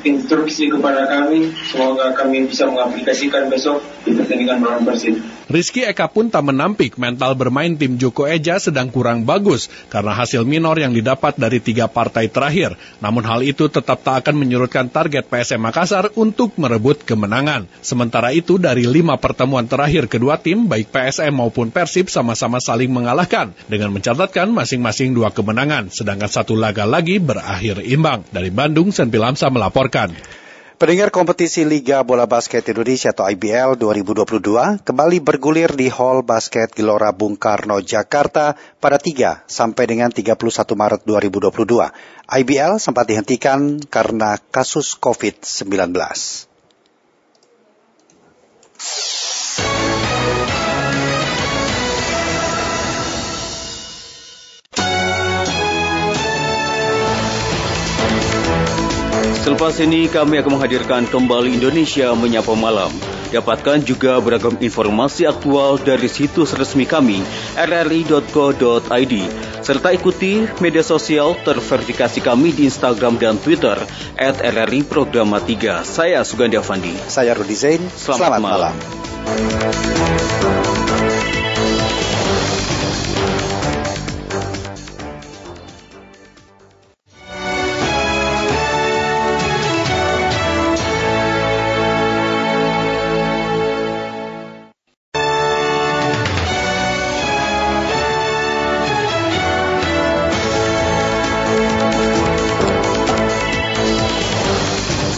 instruksi kepada kami, semoga kami bisa mengaplikasikan besok di pertandingan melawan Persib. Rizky Eka pun tak menampik mental bermain tim Joko Eja sedang kurang bagus karena hasil minor yang didapat dari tiga partai terakhir. Namun hal itu tetap tak akan menyurutkan target PSM Makassar untuk merebut kemenangan. Sementara itu dari lima pertemuan terakhir kedua tim, baik PSM maupun Persib sama-sama saling mengalahkan dengan mencatatkan masing-masing dua kemenangan, sedangkan satu laga lagi berakhir imbang. Dari Bandung, Senpil Amsa melaporkan. Pendengar kompetisi Liga Bola Basket Indonesia atau IBL 2022 kembali bergulir di Hall Basket Gelora Bung Karno, Jakarta pada 3 sampai dengan 31 Maret 2022. IBL sempat dihentikan karena kasus COVID-19. Selepas ini kami akan menghadirkan kembali Indonesia Menyapa Malam. Dapatkan juga beragam informasi aktual dari situs resmi kami rri.co.id serta ikuti media sosial terverifikasi kami di Instagram dan Twitter at RRI Programa 3. Saya Sugandi Avandi. Saya Rudi Zain. Selamat, Selamat malam. malam.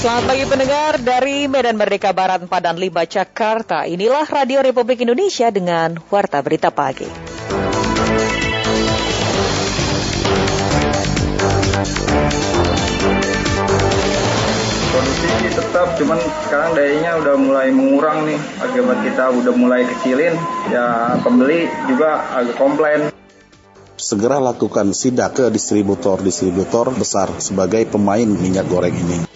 Selamat pagi pendengar dari Medan Merdeka Barat 4 dan 5 Jakarta. Inilah Radio Republik Indonesia dengan Warta Berita Pagi. Kondisi tetap, cuman sekarang dayanya udah mulai mengurang nih. Akibat kita udah mulai kecilin, ya pembeli juga agak komplain segera lakukan sidak ke distributor-distributor besar sebagai pemain minyak goreng ini.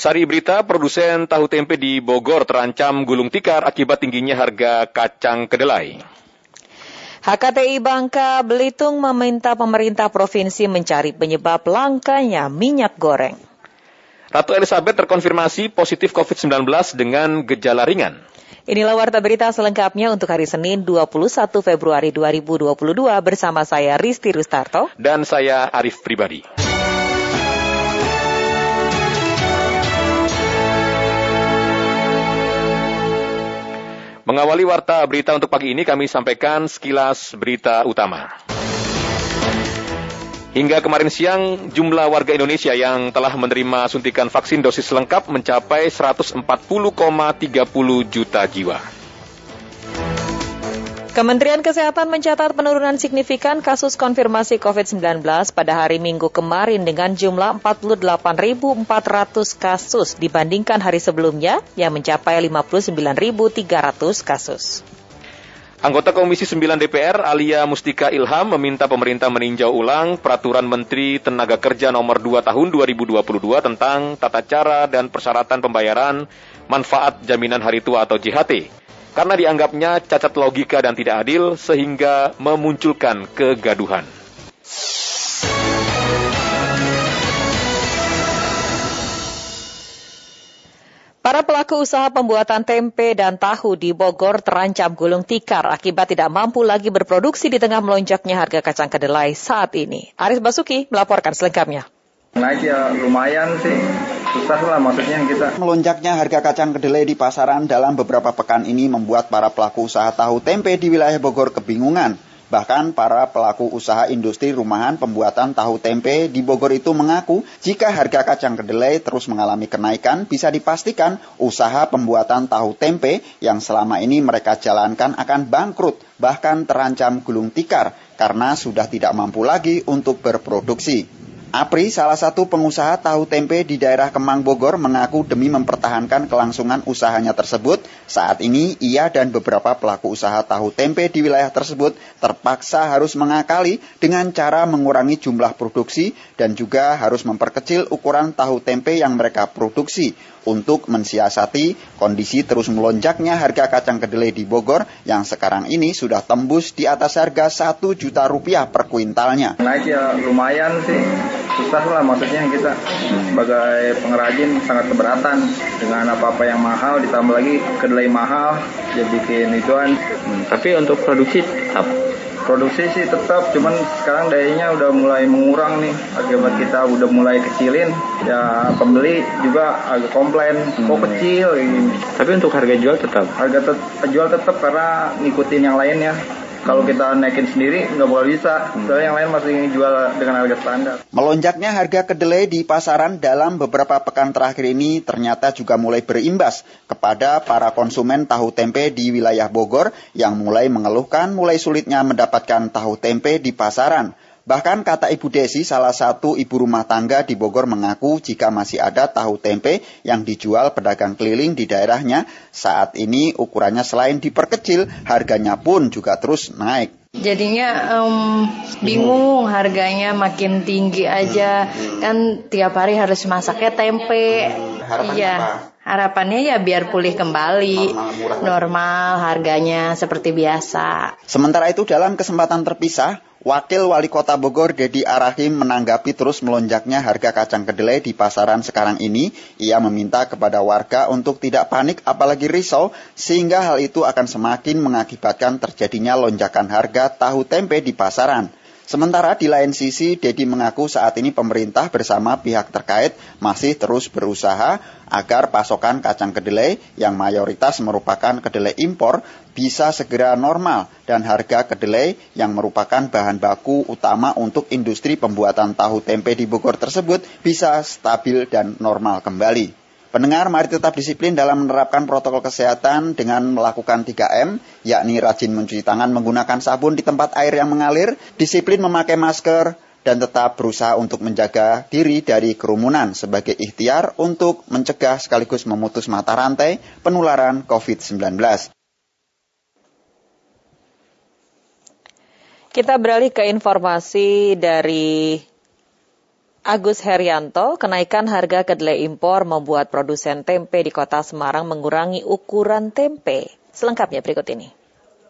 Sari berita, produsen tahu tempe di Bogor terancam gulung tikar akibat tingginya harga kacang kedelai. HKTI Bangka Belitung meminta pemerintah provinsi mencari penyebab langkanya minyak goreng. Ratu Elizabeth terkonfirmasi positif COVID-19 dengan gejala ringan. Inilah warta berita selengkapnya untuk hari Senin 21 Februari 2022 bersama saya Risti Rustarto. Dan saya Arif Pribadi. Mengawali warta berita untuk pagi ini kami sampaikan sekilas berita utama. Hingga kemarin siang, jumlah warga Indonesia yang telah menerima suntikan vaksin dosis lengkap mencapai 140,30 juta jiwa. Kementerian Kesehatan mencatat penurunan signifikan kasus konfirmasi COVID-19 pada hari Minggu kemarin dengan jumlah 48.400 kasus dibandingkan hari sebelumnya yang mencapai 59.300 kasus. Anggota Komisi 9 DPR Alia Mustika Ilham meminta pemerintah meninjau ulang Peraturan Menteri Tenaga Kerja Nomor 2 Tahun 2022 tentang tata cara dan persyaratan pembayaran manfaat jaminan hari tua atau JHT karena dianggapnya cacat logika dan tidak adil sehingga memunculkan kegaduhan. Para pelaku usaha pembuatan tempe dan tahu di Bogor terancam gulung tikar akibat tidak mampu lagi berproduksi di tengah melonjaknya harga kacang kedelai saat ini. Aris Basuki melaporkan selengkapnya. Naik ya lumayan sih, susah lah maksudnya kita. Melonjaknya harga kacang kedelai di pasaran dalam beberapa pekan ini membuat para pelaku usaha tahu tempe di wilayah Bogor kebingungan. Bahkan para pelaku usaha industri rumahan pembuatan tahu tempe di Bogor itu mengaku jika harga kacang kedelai terus mengalami kenaikan bisa dipastikan usaha pembuatan tahu tempe yang selama ini mereka jalankan akan bangkrut bahkan terancam gulung tikar karena sudah tidak mampu lagi untuk berproduksi. Apri, salah satu pengusaha tahu tempe di daerah Kemang Bogor, mengaku demi mempertahankan kelangsungan usahanya tersebut, saat ini ia dan beberapa pelaku usaha tahu tempe di wilayah tersebut terpaksa harus mengakali dengan cara mengurangi jumlah produksi dan juga harus memperkecil ukuran tahu tempe yang mereka produksi untuk mensiasati kondisi terus melonjaknya harga kacang kedelai di Bogor yang sekarang ini sudah tembus di atas harga 1 juta rupiah per kuintalnya. Naik ya lumayan sih, susah lah maksudnya kita sebagai pengrajin sangat keberatan dengan apa-apa yang mahal ditambah lagi kedelai mahal ya bikin ituan. Hmm, tapi untuk produksi tetap Produksi sih tetap, cuman sekarang dayanya udah mulai mengurang nih. Akibat kita udah mulai kecilin, ya pembeli juga agak komplain, kok hmm. kecil ini. Tapi untuk harga jual tetap? Harga tet jual tetap karena ngikutin yang lainnya. Kalau kita naikin sendiri nggak boleh bisa, soalnya yang lain masih jual dengan harga standar. Melonjaknya harga kedelai di pasaran dalam beberapa pekan terakhir ini ternyata juga mulai berimbas kepada para konsumen tahu tempe di wilayah Bogor yang mulai mengeluhkan mulai sulitnya mendapatkan tahu tempe di pasaran. Bahkan kata Ibu Desi, salah satu ibu rumah tangga di Bogor mengaku jika masih ada tahu tempe yang dijual pedagang keliling di daerahnya, saat ini ukurannya selain diperkecil, harganya pun juga terus naik. Jadinya um, bingung harganya makin tinggi aja kan tiap hari harus masaknya tempe. Harapannya iya. Apa? Harapannya ya biar pulih kembali normal, normal harganya seperti biasa. Sementara itu dalam kesempatan terpisah Wakil Wali Kota Bogor Dedi Arahim menanggapi terus melonjaknya harga kacang kedelai di pasaran sekarang ini. Ia meminta kepada warga untuk tidak panik apalagi risau sehingga hal itu akan semakin mengakibatkan terjadinya lonjakan harga tahu tempe di pasaran. Sementara di lain sisi, Dedi mengaku saat ini pemerintah bersama pihak terkait masih terus berusaha agar pasokan kacang kedelai yang mayoritas merupakan kedelai impor bisa segera normal dan harga kedelai yang merupakan bahan baku utama untuk industri pembuatan tahu tempe di Bogor tersebut bisa stabil dan normal kembali. Pendengar, mari tetap disiplin dalam menerapkan protokol kesehatan dengan melakukan 3M, yakni rajin mencuci tangan menggunakan sabun di tempat air yang mengalir, disiplin memakai masker, dan tetap berusaha untuk menjaga diri dari kerumunan sebagai ikhtiar untuk mencegah sekaligus memutus mata rantai penularan COVID-19. Kita beralih ke informasi dari Agus Herianto, kenaikan harga kedelai impor membuat produsen tempe di kota Semarang mengurangi ukuran tempe. Selengkapnya berikut ini.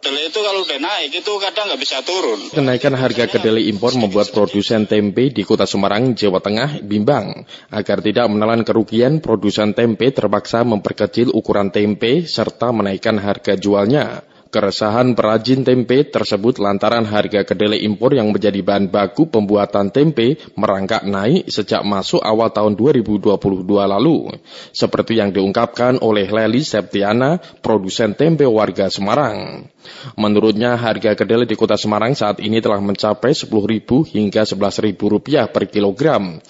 Kedelai itu kalau udah naik itu kadang nggak bisa turun. Kenaikan harga kedelai impor membuat produsen tempe di kota Semarang, Jawa Tengah bimbang. Agar tidak menelan kerugian, produsen tempe terpaksa memperkecil ukuran tempe serta menaikkan harga jualnya. Keresahan perajin tempe tersebut lantaran harga kedelai impor yang menjadi bahan baku pembuatan tempe merangkak naik sejak masuk awal tahun 2022 lalu. Seperti yang diungkapkan oleh Leli Septiana, produsen tempe warga Semarang. Menurutnya harga kedelai di kota Semarang saat ini telah mencapai Rp10.000 hingga Rp11.000 per kilogram.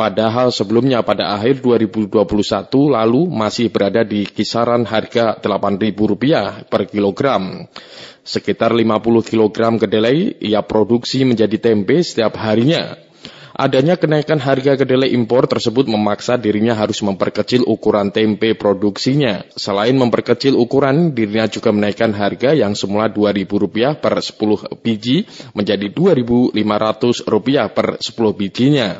Padahal sebelumnya pada akhir 2021 lalu masih berada di kisaran harga Rp8.000 per kilogram. Sekitar 50 kilogram kedelai ia produksi menjadi tempe setiap harinya. Adanya kenaikan harga kedelai impor tersebut memaksa dirinya harus memperkecil ukuran tempe produksinya. Selain memperkecil ukuran, dirinya juga menaikkan harga yang semula Rp2.000 per 10 biji menjadi Rp2.500 per 10 bijinya.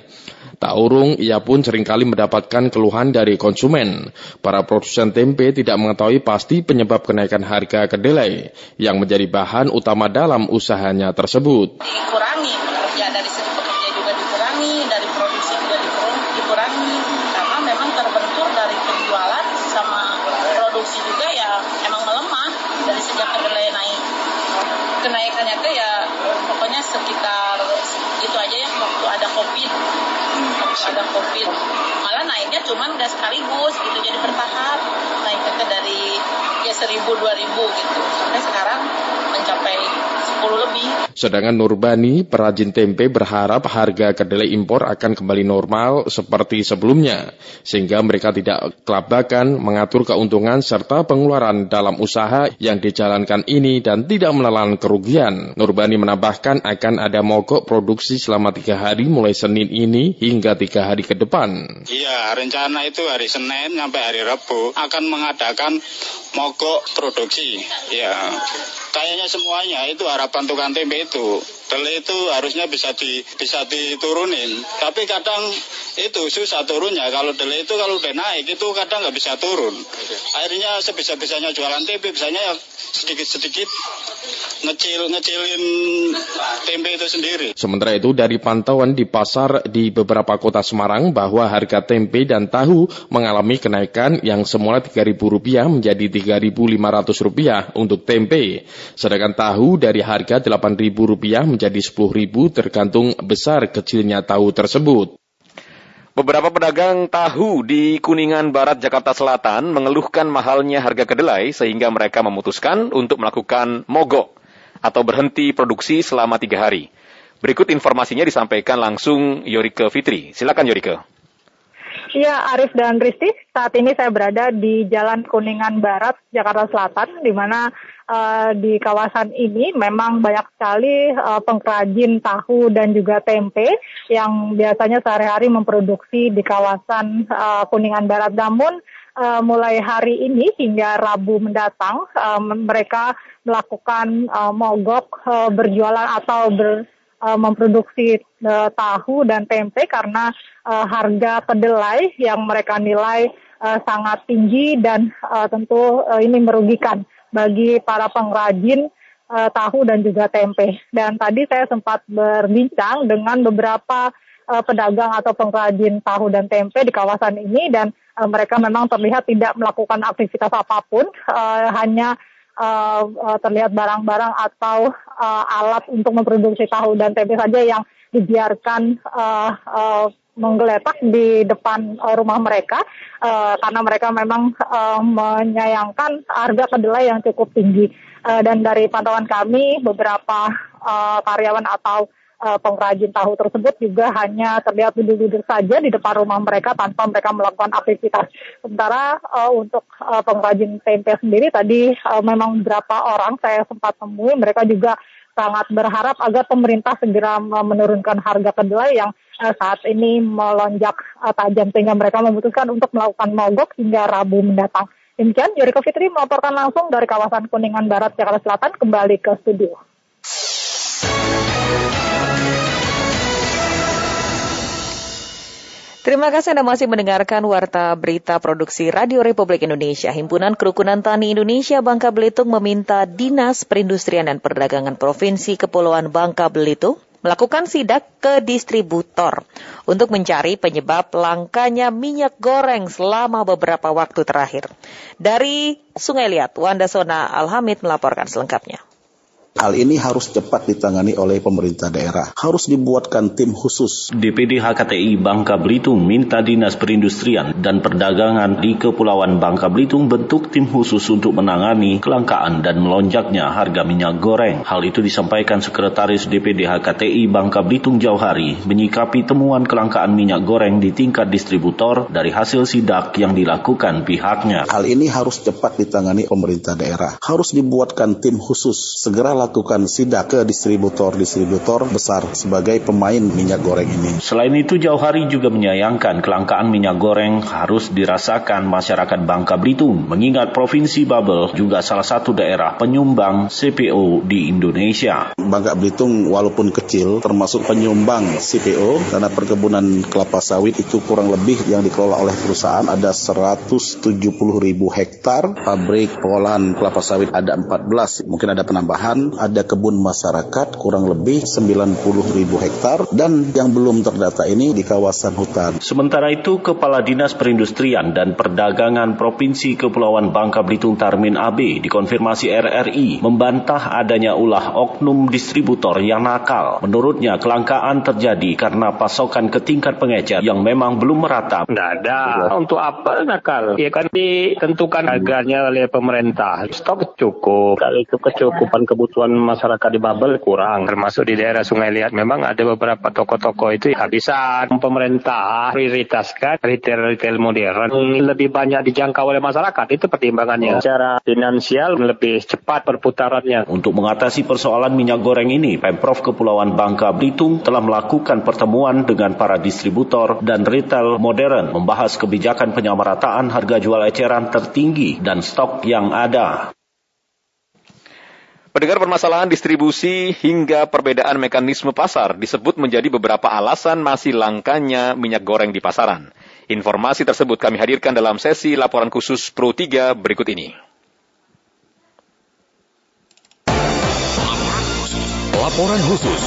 Tak urung, ia pun sering kali mendapatkan keluhan dari konsumen. Para produsen tempe tidak mengetahui pasti penyebab kenaikan harga kedelai yang menjadi bahan utama dalam usahanya tersebut. Dikurangi pekerja dari segi pekerja juga dikurangi, dari produksi juga dikurangi, karena memang terbentur dari penjualan sama produksi juga ya emang melemah dari sejak kedelai naik. Kenaikannya tuh ya pokoknya sekitar itu aja ya waktu ada covid ada covid malah naiknya cuman nggak sekaligus gitu jadi bertahap naiknya dari ya seribu dua ribu gitu sampai sekarang mencapai 10 lebih. Sedangkan Nurbani, perajin tempe berharap harga kedelai impor akan kembali normal seperti sebelumnya, sehingga mereka tidak kelabakan mengatur keuntungan serta pengeluaran dalam usaha yang dijalankan ini dan tidak menelan kerugian. Nurbani menambahkan akan ada mogok produksi selama tiga hari mulai Senin ini hingga tiga hari ke depan. Iya, rencana itu hari Senin sampai hari Rabu akan mengadakan mogok produksi. Ya, kayaknya semuanya itu harapan tukang tempe itu. Kedelai itu harusnya bisa di bisa diturunin. Tapi kadang itu susah turunnya. Kalau kedelai itu kalau udah naik itu kadang nggak bisa turun. Akhirnya sebisa-bisanya jualan tempe, bisanya ya sedikit-sedikit ngecil ngecilin tempe itu sendiri. Sementara itu dari pantauan di pasar di beberapa kota Semarang bahwa harga tempe dan tahu mengalami kenaikan yang semula Rp3.000 menjadi Rp3.500 untuk tempe. Sedangkan tahu dari harga Rp8.000 menjadi Rp10.000 tergantung besar kecilnya tahu tersebut. Beberapa pedagang tahu di Kuningan Barat, Jakarta Selatan mengeluhkan mahalnya harga kedelai sehingga mereka memutuskan untuk melakukan mogok atau berhenti produksi selama tiga hari. Berikut informasinya disampaikan langsung Yorike Fitri. Silakan Yorike. Ya, Arif dan Risti, saat ini saya berada di Jalan Kuningan Barat, Jakarta Selatan, di mana uh, di kawasan ini memang banyak sekali uh, pengrajin tahu dan juga tempe yang biasanya sehari-hari memproduksi di kawasan uh, Kuningan Barat. Namun uh, mulai hari ini hingga Rabu mendatang, uh, mereka melakukan uh, mogok uh, berjualan atau ber memproduksi uh, tahu dan tempe karena uh, harga kedelai yang mereka nilai uh, sangat tinggi dan uh, tentu uh, ini merugikan bagi para pengrajin uh, tahu dan juga tempe. Dan tadi saya sempat berbincang dengan beberapa uh, pedagang atau pengrajin tahu dan tempe di kawasan ini dan uh, mereka memang terlihat tidak melakukan aktivitas apa pun, uh, hanya uh, terlihat barang-barang atau uh, alat untuk memproduksi tahu dan tempe saja yang dibiarkan uh, uh, menggeletak di depan uh, rumah mereka uh, karena mereka memang uh, menyayangkan harga kedelai yang cukup tinggi uh, dan dari pantauan kami beberapa uh, karyawan atau uh, pengrajin tahu tersebut juga hanya terlihat duduk-duduk saja di depan rumah mereka tanpa mereka melakukan aktivitas. Sementara uh, untuk uh, pengrajin tempe sendiri tadi uh, memang beberapa orang saya sempat temui mereka juga sangat berharap agar pemerintah segera menurunkan harga kedelai yang uh, saat ini melonjak uh, tajam sehingga mereka memutuskan untuk melakukan mogok hingga Rabu mendatang. Demikian, Yoriko Fitri melaporkan langsung dari kawasan Kuningan Barat, Jakarta Selatan kembali ke studio. Terima kasih Anda masih mendengarkan Warta Berita Produksi Radio Republik Indonesia. Himpunan Kerukunan Tani Indonesia Bangka Belitung meminta Dinas Perindustrian dan Perdagangan Provinsi Kepulauan Bangka Belitung melakukan sidak ke distributor untuk mencari penyebab langkanya minyak goreng selama beberapa waktu terakhir. Dari Sungai Liat, Wanda Sona Alhamid melaporkan selengkapnya. Hal ini harus cepat ditangani oleh pemerintah daerah. Harus dibuatkan tim khusus. DPD HKTI Bangka Belitung minta Dinas Perindustrian dan Perdagangan di Kepulauan Bangka Belitung bentuk tim khusus untuk menangani kelangkaan dan melonjaknya harga minyak goreng. Hal itu disampaikan Sekretaris DPD HKTI Bangka Belitung Jauhari menyikapi temuan kelangkaan minyak goreng di tingkat distributor dari hasil sidak yang dilakukan pihaknya. Hal ini harus cepat ditangani pemerintah daerah. Harus dibuatkan tim khusus. Segera lakukan sidak ke distributor-distributor besar sebagai pemain minyak goreng ini. Selain itu, Jauhari juga menyayangkan kelangkaan minyak goreng harus dirasakan masyarakat Bangka Belitung, mengingat Provinsi Babel juga salah satu daerah penyumbang CPO di Indonesia. Bangka Belitung walaupun kecil termasuk penyumbang CPO karena perkebunan kelapa sawit itu kurang lebih yang dikelola oleh perusahaan ada 170 ribu hektar, pabrik pengolahan kelapa sawit ada 14, mungkin ada penambahan, ada kebun masyarakat kurang lebih 90 ribu hektar dan yang belum terdata ini di kawasan hutan. Sementara itu, Kepala Dinas Perindustrian dan Perdagangan Provinsi Kepulauan Bangka Belitung Tarmin AB dikonfirmasi RRI membantah adanya ulah oknum distributor yang nakal. Menurutnya, kelangkaan terjadi karena pasokan ke tingkat pengecer yang memang belum merata. Tidak ada. Untuk apa nakal? Ya kan ditentukan harganya oleh pemerintah. Stok cukup. Kalau itu kecukupan kebutuhan kebutuhan masyarakat di Babel kurang, termasuk di daerah Sungai Liat. Memang ada beberapa toko-toko itu kehabisan. Pemerintah prioritaskan retail-retail modern lebih banyak dijangkau oleh masyarakat. Itu pertimbangannya. Secara finansial lebih cepat perputarannya. Untuk mengatasi persoalan minyak goreng ini, Pemprov Kepulauan Bangka Belitung telah melakukan pertemuan dengan para distributor dan retail modern membahas kebijakan penyamarataan harga jual eceran tertinggi dan stok yang ada. Pendengar permasalahan distribusi hingga perbedaan mekanisme pasar disebut menjadi beberapa alasan masih langkanya minyak goreng di pasaran. Informasi tersebut kami hadirkan dalam sesi laporan khusus Pro 3 berikut ini. Laporan khusus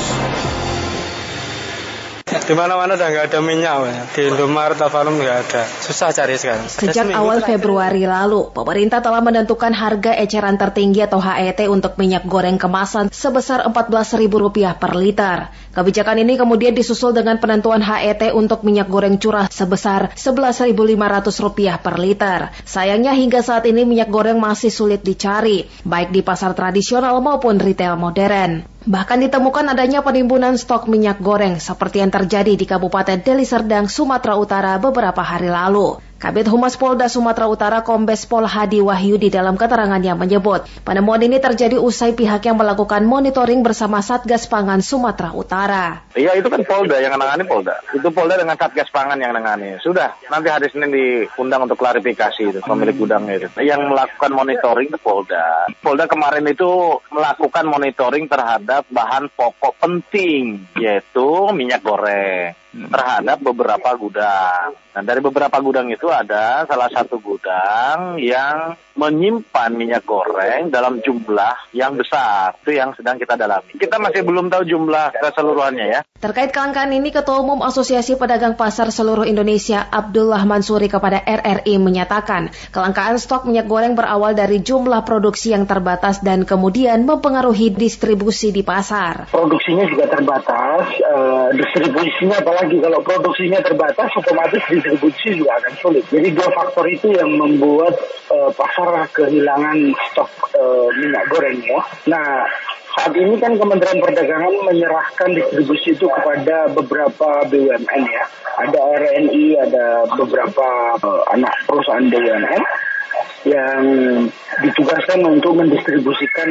di mana-mana udah nggak ada minyak, di Indomaret, Alfamart nggak ada. Susah cari sekarang. Sejak awal Februari lalu, pemerintah telah menentukan harga eceran tertinggi atau HET untuk minyak goreng kemasan sebesar Rp14.000 per liter. Kebijakan ini kemudian disusul dengan penentuan HET untuk minyak goreng curah sebesar Rp11.500 per liter. Sayangnya hingga saat ini minyak goreng masih sulit dicari, baik di pasar tradisional maupun retail modern. Bahkan ditemukan adanya penimbunan stok minyak goreng seperti yang terjadi di Kabupaten Deli Serdang, Sumatera Utara beberapa hari lalu. Kabit Humas Polda Sumatera Utara Kombes Pol Hadi Wahyu di dalam keterangannya menyebut, penemuan ini terjadi usai pihak yang melakukan monitoring bersama Satgas Pangan Sumatera Utara. Iya itu kan Polda yang menangani Polda. Itu Polda dengan Satgas Pangan yang menangani. Sudah, nanti hari Senin diundang untuk klarifikasi itu pemilik gudang itu. Yang melakukan monitoring itu Polda. Polda kemarin itu melakukan monitoring terhadap bahan pokok penting yaitu minyak goreng terhadap beberapa gudang. Nah, dari beberapa gudang itu ada salah satu gudang yang menyimpan minyak goreng dalam jumlah yang besar. Itu yang sedang kita dalami. Kita masih belum tahu jumlah keseluruhannya ya. Terkait kelangkaan ini, Ketua Umum Asosiasi Pedagang Pasar Seluruh Indonesia Abdullah Mansuri kepada RRI menyatakan, kelangkaan stok minyak goreng berawal dari jumlah produksi yang terbatas dan kemudian mempengaruhi distribusi di pasar. Produksinya juga terbatas, uh, distribusinya apalagi kalau produksinya terbatas, otomatis distribusi juga akan sulit. Jadi dua faktor itu yang membuat uh, pasar kehilangan stok uh, minyak goreng ya. Nah, saat ini kan Kementerian Perdagangan menyerahkan distribusi itu kepada beberapa BUMN ya. Ada RNI, ada beberapa uh, anak perusahaan BUMN yang ditugaskan untuk mendistribusikan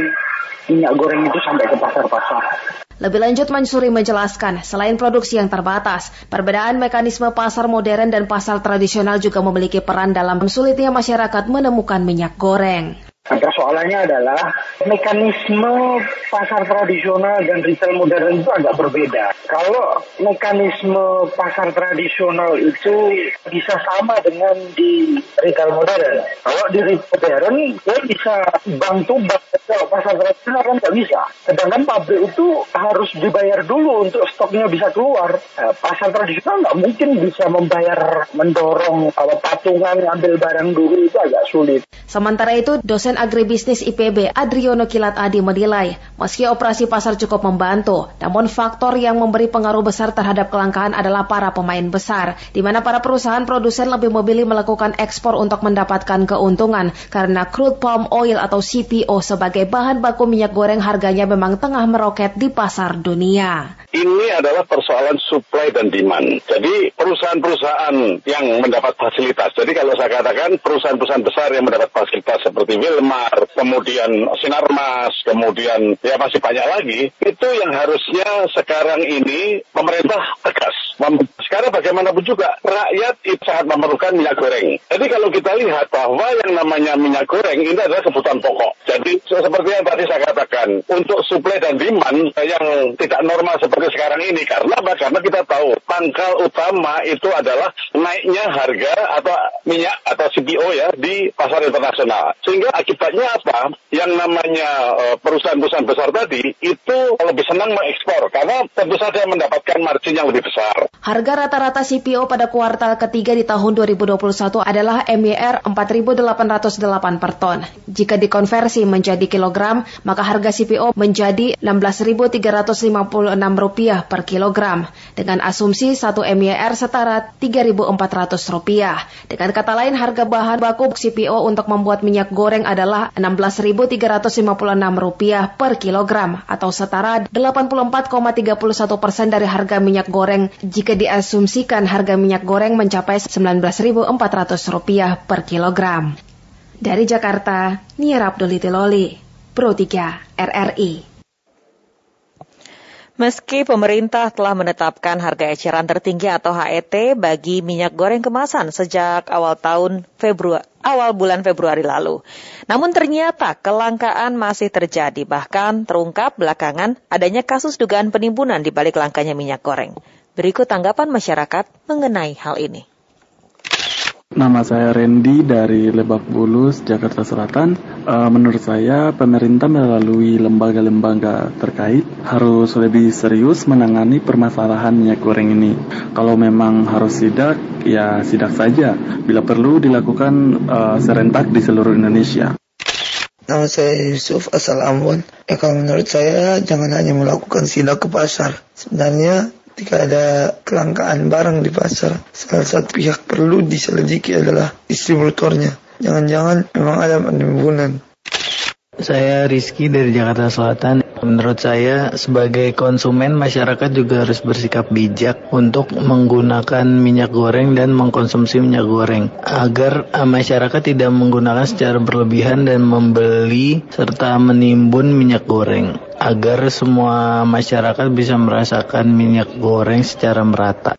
minyak goreng itu sampai ke pasar-pasar. Lebih lanjut Mansuri menjelaskan, selain produksi yang terbatas, perbedaan mekanisme pasar modern dan pasar tradisional juga memiliki peran dalam sulitnya masyarakat menemukan minyak goreng. Nah, persoalannya adalah mekanisme pasar tradisional dan retail modern itu agak berbeda. Kalau mekanisme pasar tradisional itu bisa sama dengan di retail modern. Kalau di retail modern, dia bisa bank. Kalau pasar tradisional kan nggak bisa. Sedangkan pabrik itu harus dibayar dulu untuk stoknya bisa keluar. Nah, pasar tradisional nggak mungkin bisa membayar, mendorong kalau patungan ngambil barang dulu itu agak sulit. Sementara itu, dosen agribisnis IPB Adriono Kilat Adi menilai, meski operasi pasar cukup membantu, namun faktor yang memberi pengaruh besar terhadap kelangkaan adalah para pemain besar, di mana para perusahaan produsen lebih memilih melakukan ekspor untuk mendapatkan keuntungan karena crude palm oil atau CPO sebagai bahan baku minyak goreng harganya memang tengah meroket di pasar dunia. Ini adalah persoalan supply dan demand. Jadi perusahaan-perusahaan yang mendapat fasilitas. Jadi kalau saya katakan perusahaan-perusahaan besar yang mendapat fasilitas seperti Wilmar, kemudian Sinarmas, kemudian ya masih banyak lagi, itu yang harusnya sekarang ini pemerintah tegas. Sekarang bagaimanapun juga rakyat itu sangat memerlukan minyak goreng. Jadi kalau kita lihat bahwa yang namanya minyak goreng ini adalah kebutuhan pokok. Jadi seperti yang tadi saya katakan, untuk supply dan demand yang tidak normal seperti seperti sekarang ini. Karena apa? Karena kita tahu pangkal utama itu adalah naiknya harga atau minyak atau CPO ya di pasar internasional. Sehingga akibatnya apa? Yang namanya uh, perusahaan-perusahaan besar tadi itu lebih senang mengekspor karena tentu saja mendapatkan margin yang lebih besar. Harga rata-rata CPO pada kuartal ketiga di tahun 2021 adalah MYR 4.808 per ton. Jika dikonversi menjadi kilogram, maka harga CPO menjadi 16.356 rupiah per kilogram dengan asumsi 1 MYR setara Rp3.400. Dengan kata lain harga bahan baku CPO untuk membuat minyak goreng adalah Rp16.356 per kilogram atau setara 84,31 persen dari harga minyak goreng jika diasumsikan harga minyak goreng mencapai Rp19.400 per kilogram. Dari Jakarta, Nia Abduliti Loli, Pro 3 RRI. Meski pemerintah telah menetapkan harga eceran tertinggi atau HET bagi minyak goreng kemasan sejak awal tahun Februari awal bulan Februari lalu. Namun ternyata kelangkaan masih terjadi bahkan terungkap belakangan adanya kasus dugaan penimbunan di balik langkanya minyak goreng. Berikut tanggapan masyarakat mengenai hal ini. Nama saya Randy dari Lebak Bulus, Jakarta Selatan. Uh, menurut saya, pemerintah melalui lembaga-lembaga terkait harus lebih serius menangani permasalahan minyak goreng ini. Kalau memang harus sidak, ya sidak saja. Bila perlu dilakukan uh, serentak di seluruh Indonesia. Nama saya Yusuf asal Ambon. Ya kalau menurut saya jangan hanya melakukan sidak ke pasar. Sebenarnya Ketika ada kelangkaan barang di pasar, salah satu pihak perlu diselidiki adalah distributornya. Jangan-jangan memang ada penimbunan. Saya Rizky dari Jakarta Selatan. Menurut saya sebagai konsumen masyarakat juga harus bersikap bijak untuk menggunakan minyak goreng dan mengkonsumsi minyak goreng agar eh, masyarakat tidak menggunakan secara berlebihan dan membeli serta menimbun minyak goreng agar semua masyarakat bisa merasakan minyak goreng secara merata.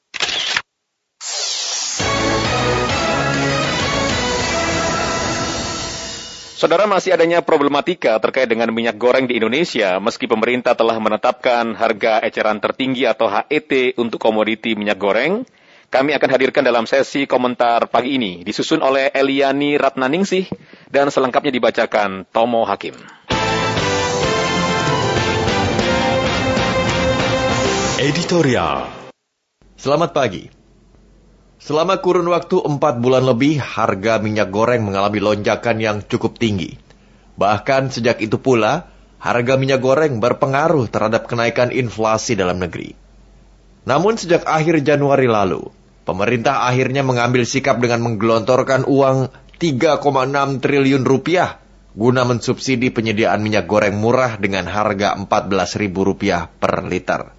Saudara masih adanya problematika terkait dengan minyak goreng di Indonesia meski pemerintah telah menetapkan harga eceran tertinggi atau HET untuk komoditi minyak goreng. Kami akan hadirkan dalam sesi komentar pagi ini disusun oleh Eliani Ratnaningsih dan selengkapnya dibacakan Tomo Hakim. Editorial Selamat pagi. Selama kurun waktu empat bulan lebih, harga minyak goreng mengalami lonjakan yang cukup tinggi. Bahkan sejak itu pula, harga minyak goreng berpengaruh terhadap kenaikan inflasi dalam negeri. Namun sejak akhir Januari lalu, pemerintah akhirnya mengambil sikap dengan menggelontorkan uang 3,6 triliun rupiah guna mensubsidi penyediaan minyak goreng murah dengan harga Rp14.000 per liter.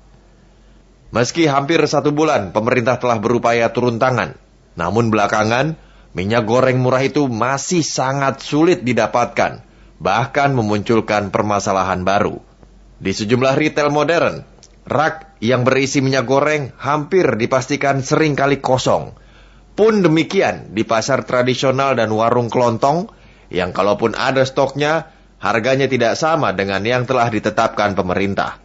Meski hampir satu bulan pemerintah telah berupaya turun tangan, namun belakangan minyak goreng murah itu masih sangat sulit didapatkan, bahkan memunculkan permasalahan baru. Di sejumlah retail modern, rak yang berisi minyak goreng hampir dipastikan sering kali kosong. Pun demikian, di pasar tradisional dan warung kelontong, yang kalaupun ada stoknya, harganya tidak sama dengan yang telah ditetapkan pemerintah.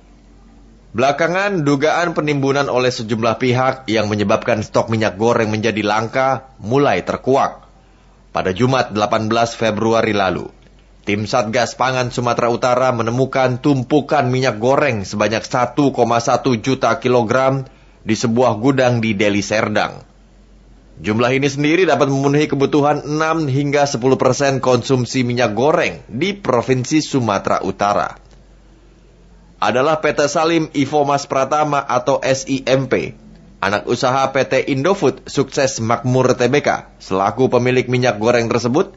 Belakangan, dugaan penimbunan oleh sejumlah pihak yang menyebabkan stok minyak goreng menjadi langka mulai terkuak. Pada Jumat 18 Februari lalu, tim Satgas Pangan Sumatera Utara menemukan tumpukan minyak goreng sebanyak 1,1 juta kilogram di sebuah gudang di Deli Serdang. Jumlah ini sendiri dapat memenuhi kebutuhan 6 hingga 10 persen konsumsi minyak goreng di Provinsi Sumatera Utara. Adalah PT Salim Ivomas Pratama atau SIMP, anak usaha PT Indofood Sukses Makmur TBK, selaku pemilik minyak goreng tersebut,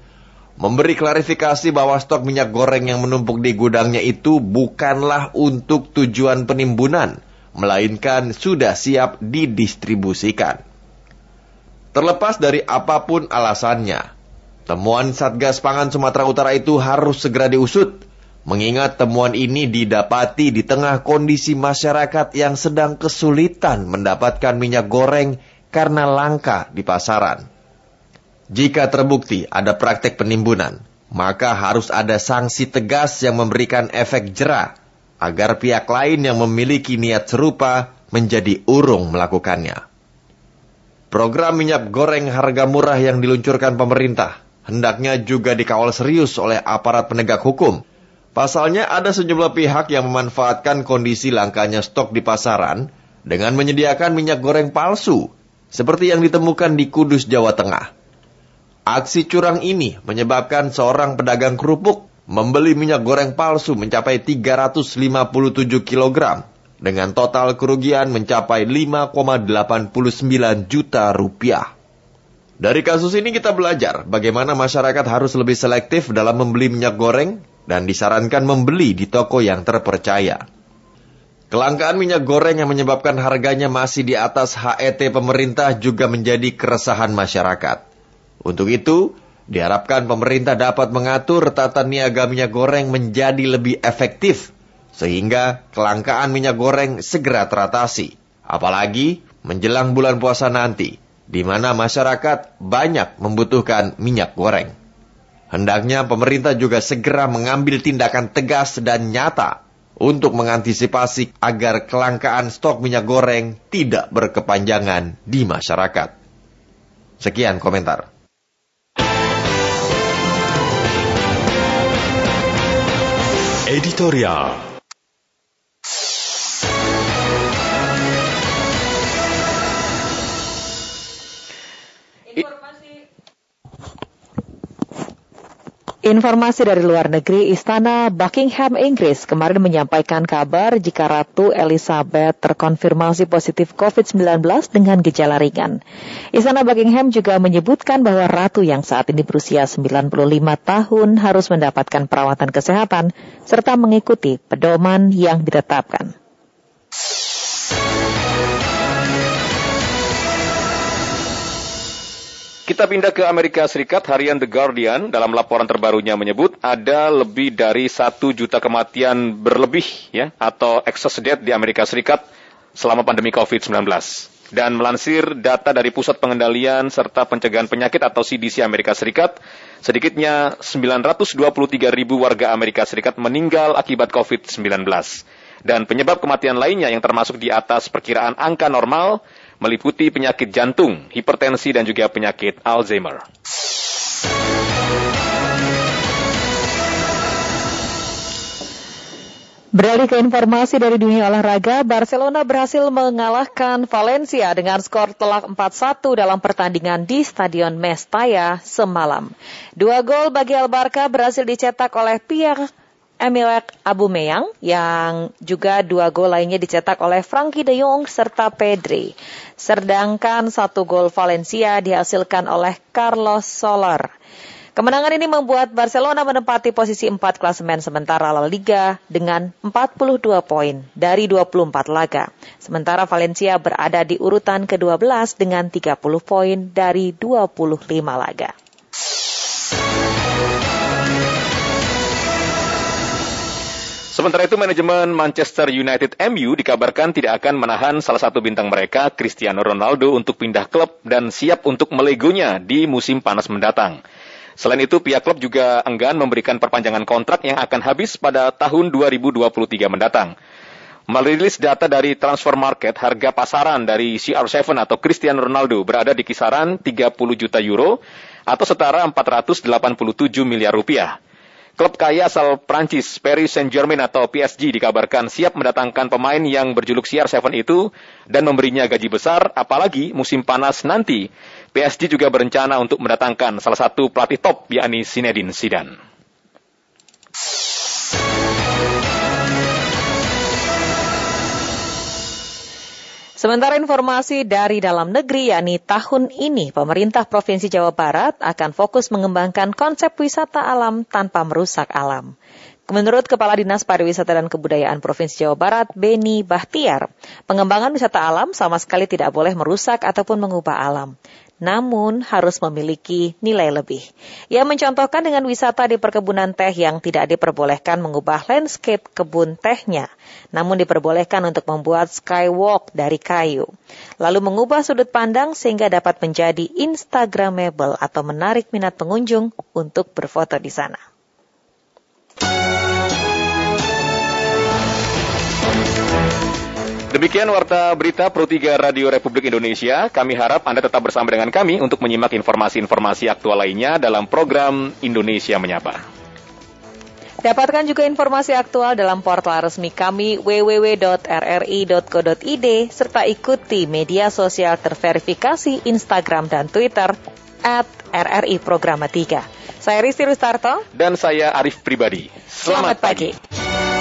memberi klarifikasi bahwa stok minyak goreng yang menumpuk di gudangnya itu bukanlah untuk tujuan penimbunan, melainkan sudah siap didistribusikan. Terlepas dari apa pun alasannya, temuan Satgas Pangan Sumatera Utara itu harus segera diusut, mengingat temuan ini didapati di tengah kondisi masyarakat yang sedang kesulitan mendapatkan minyak goreng karena langka di pasaran. Jika terbukti ada praktek penimbunan, maka harus ada sanksi tegas yang memberikan efek jerah agar pihak lain yang memiliki niat serupa menjadi urung melakukannya. Program minyak goreng harga murah yang diluncurkan pemerintah hendaknya juga dikawal serius oleh aparat penegak hukum. Pasalnya ada sejumlah pihak yang memanfaatkan kondisi langkanya stok di pasaran dengan menyediakan minyak goreng palsu, seperti yang ditemukan di Kudus, Jawa Tengah. Aksi curang ini menyebabkan seorang pedagang kerupuk membeli minyak goreng palsu mencapai 357 kg dengan total kerugian mencapai 5,89 juta rupiah. Dari kasus ini kita belajar bagaimana masyarakat harus lebih selektif dalam membeli minyak goreng dan disarankan membeli di toko yang terpercaya. Kelangkaan minyak goreng yang menyebabkan harganya masih di atas HET pemerintah juga menjadi keresahan masyarakat. Untuk itu, diharapkan pemerintah dapat mengatur tata niaga minyak goreng menjadi lebih efektif sehingga kelangkaan minyak goreng segera teratasi. Apalagi menjelang bulan puasa nanti, di mana masyarakat banyak membutuhkan minyak goreng. Hendaknya pemerintah juga segera mengambil tindakan tegas dan nyata untuk mengantisipasi agar kelangkaan stok minyak goreng tidak berkepanjangan di masyarakat. Sekian komentar. Editorial Informasi dari luar negeri, Istana Buckingham Inggris kemarin menyampaikan kabar jika Ratu Elizabeth terkonfirmasi positif COVID-19 dengan gejala ringan. Istana Buckingham juga menyebutkan bahwa Ratu yang saat ini berusia 95 tahun harus mendapatkan perawatan kesehatan serta mengikuti pedoman yang ditetapkan. Kita pindah ke Amerika Serikat, harian The Guardian dalam laporan terbarunya menyebut ada lebih dari satu juta kematian berlebih ya atau excess death di Amerika Serikat selama pandemi COVID-19. Dan melansir data dari Pusat Pengendalian serta Pencegahan Penyakit atau CDC Amerika Serikat, sedikitnya 923 ribu warga Amerika Serikat meninggal akibat COVID-19. Dan penyebab kematian lainnya yang termasuk di atas perkiraan angka normal meliputi penyakit jantung, hipertensi, dan juga penyakit Alzheimer. Beralih ke informasi dari dunia olahraga, Barcelona berhasil mengalahkan Valencia dengan skor telak 4-1 dalam pertandingan di Stadion Mestalla semalam. Dua gol bagi Al Barca berhasil dicetak oleh Pierre Emilek Aubameyang yang juga dua gol lainnya dicetak oleh Frankie de Jong serta Pedri. Sedangkan satu gol Valencia dihasilkan oleh Carlos Soler. Kemenangan ini membuat Barcelona menempati posisi 4 klasemen sementara La Liga dengan 42 poin dari 24 laga. Sementara Valencia berada di urutan ke-12 dengan 30 poin dari 25 laga. Sementara itu manajemen Manchester United MU dikabarkan tidak akan menahan salah satu bintang mereka, Cristiano Ronaldo, untuk pindah klub dan siap untuk melegonya di musim panas mendatang. Selain itu, pihak klub juga enggan memberikan perpanjangan kontrak yang akan habis pada tahun 2023 mendatang. Merilis data dari Transfer Market, harga pasaran dari CR7 atau Cristiano Ronaldo berada di kisaran 30 juta euro atau setara 487 miliar rupiah. Klub kaya asal Prancis, Paris Saint-Germain atau PSG dikabarkan siap mendatangkan pemain yang berjuluk CR7 itu dan memberinya gaji besar, apalagi musim panas nanti. PSG juga berencana untuk mendatangkan salah satu pelatih top, yakni Zinedine Zidane. Sementara informasi dari dalam negeri, yakni tahun ini pemerintah Provinsi Jawa Barat akan fokus mengembangkan konsep wisata alam tanpa merusak alam. Menurut Kepala Dinas Pariwisata dan Kebudayaan Provinsi Jawa Barat, Beni Bahtiar, pengembangan wisata alam sama sekali tidak boleh merusak ataupun mengubah alam namun harus memiliki nilai lebih. Ia mencontohkan dengan wisata di perkebunan teh yang tidak diperbolehkan mengubah landscape kebun tehnya, namun diperbolehkan untuk membuat skywalk dari kayu, lalu mengubah sudut pandang sehingga dapat menjadi instagramable atau menarik minat pengunjung untuk berfoto di sana. Demikian warta berita Pro 3 Radio Republik Indonesia. Kami harap Anda tetap bersama dengan kami untuk menyimak informasi-informasi aktual lainnya dalam program Indonesia Menyapa. Dapatkan juga informasi aktual dalam portal resmi kami www.rri.co.id serta ikuti media sosial terverifikasi Instagram dan Twitter at RRI Programa 3. Saya Risti Rustarto. Dan saya Arif Pribadi. Selamat, Selamat pagi. pagi.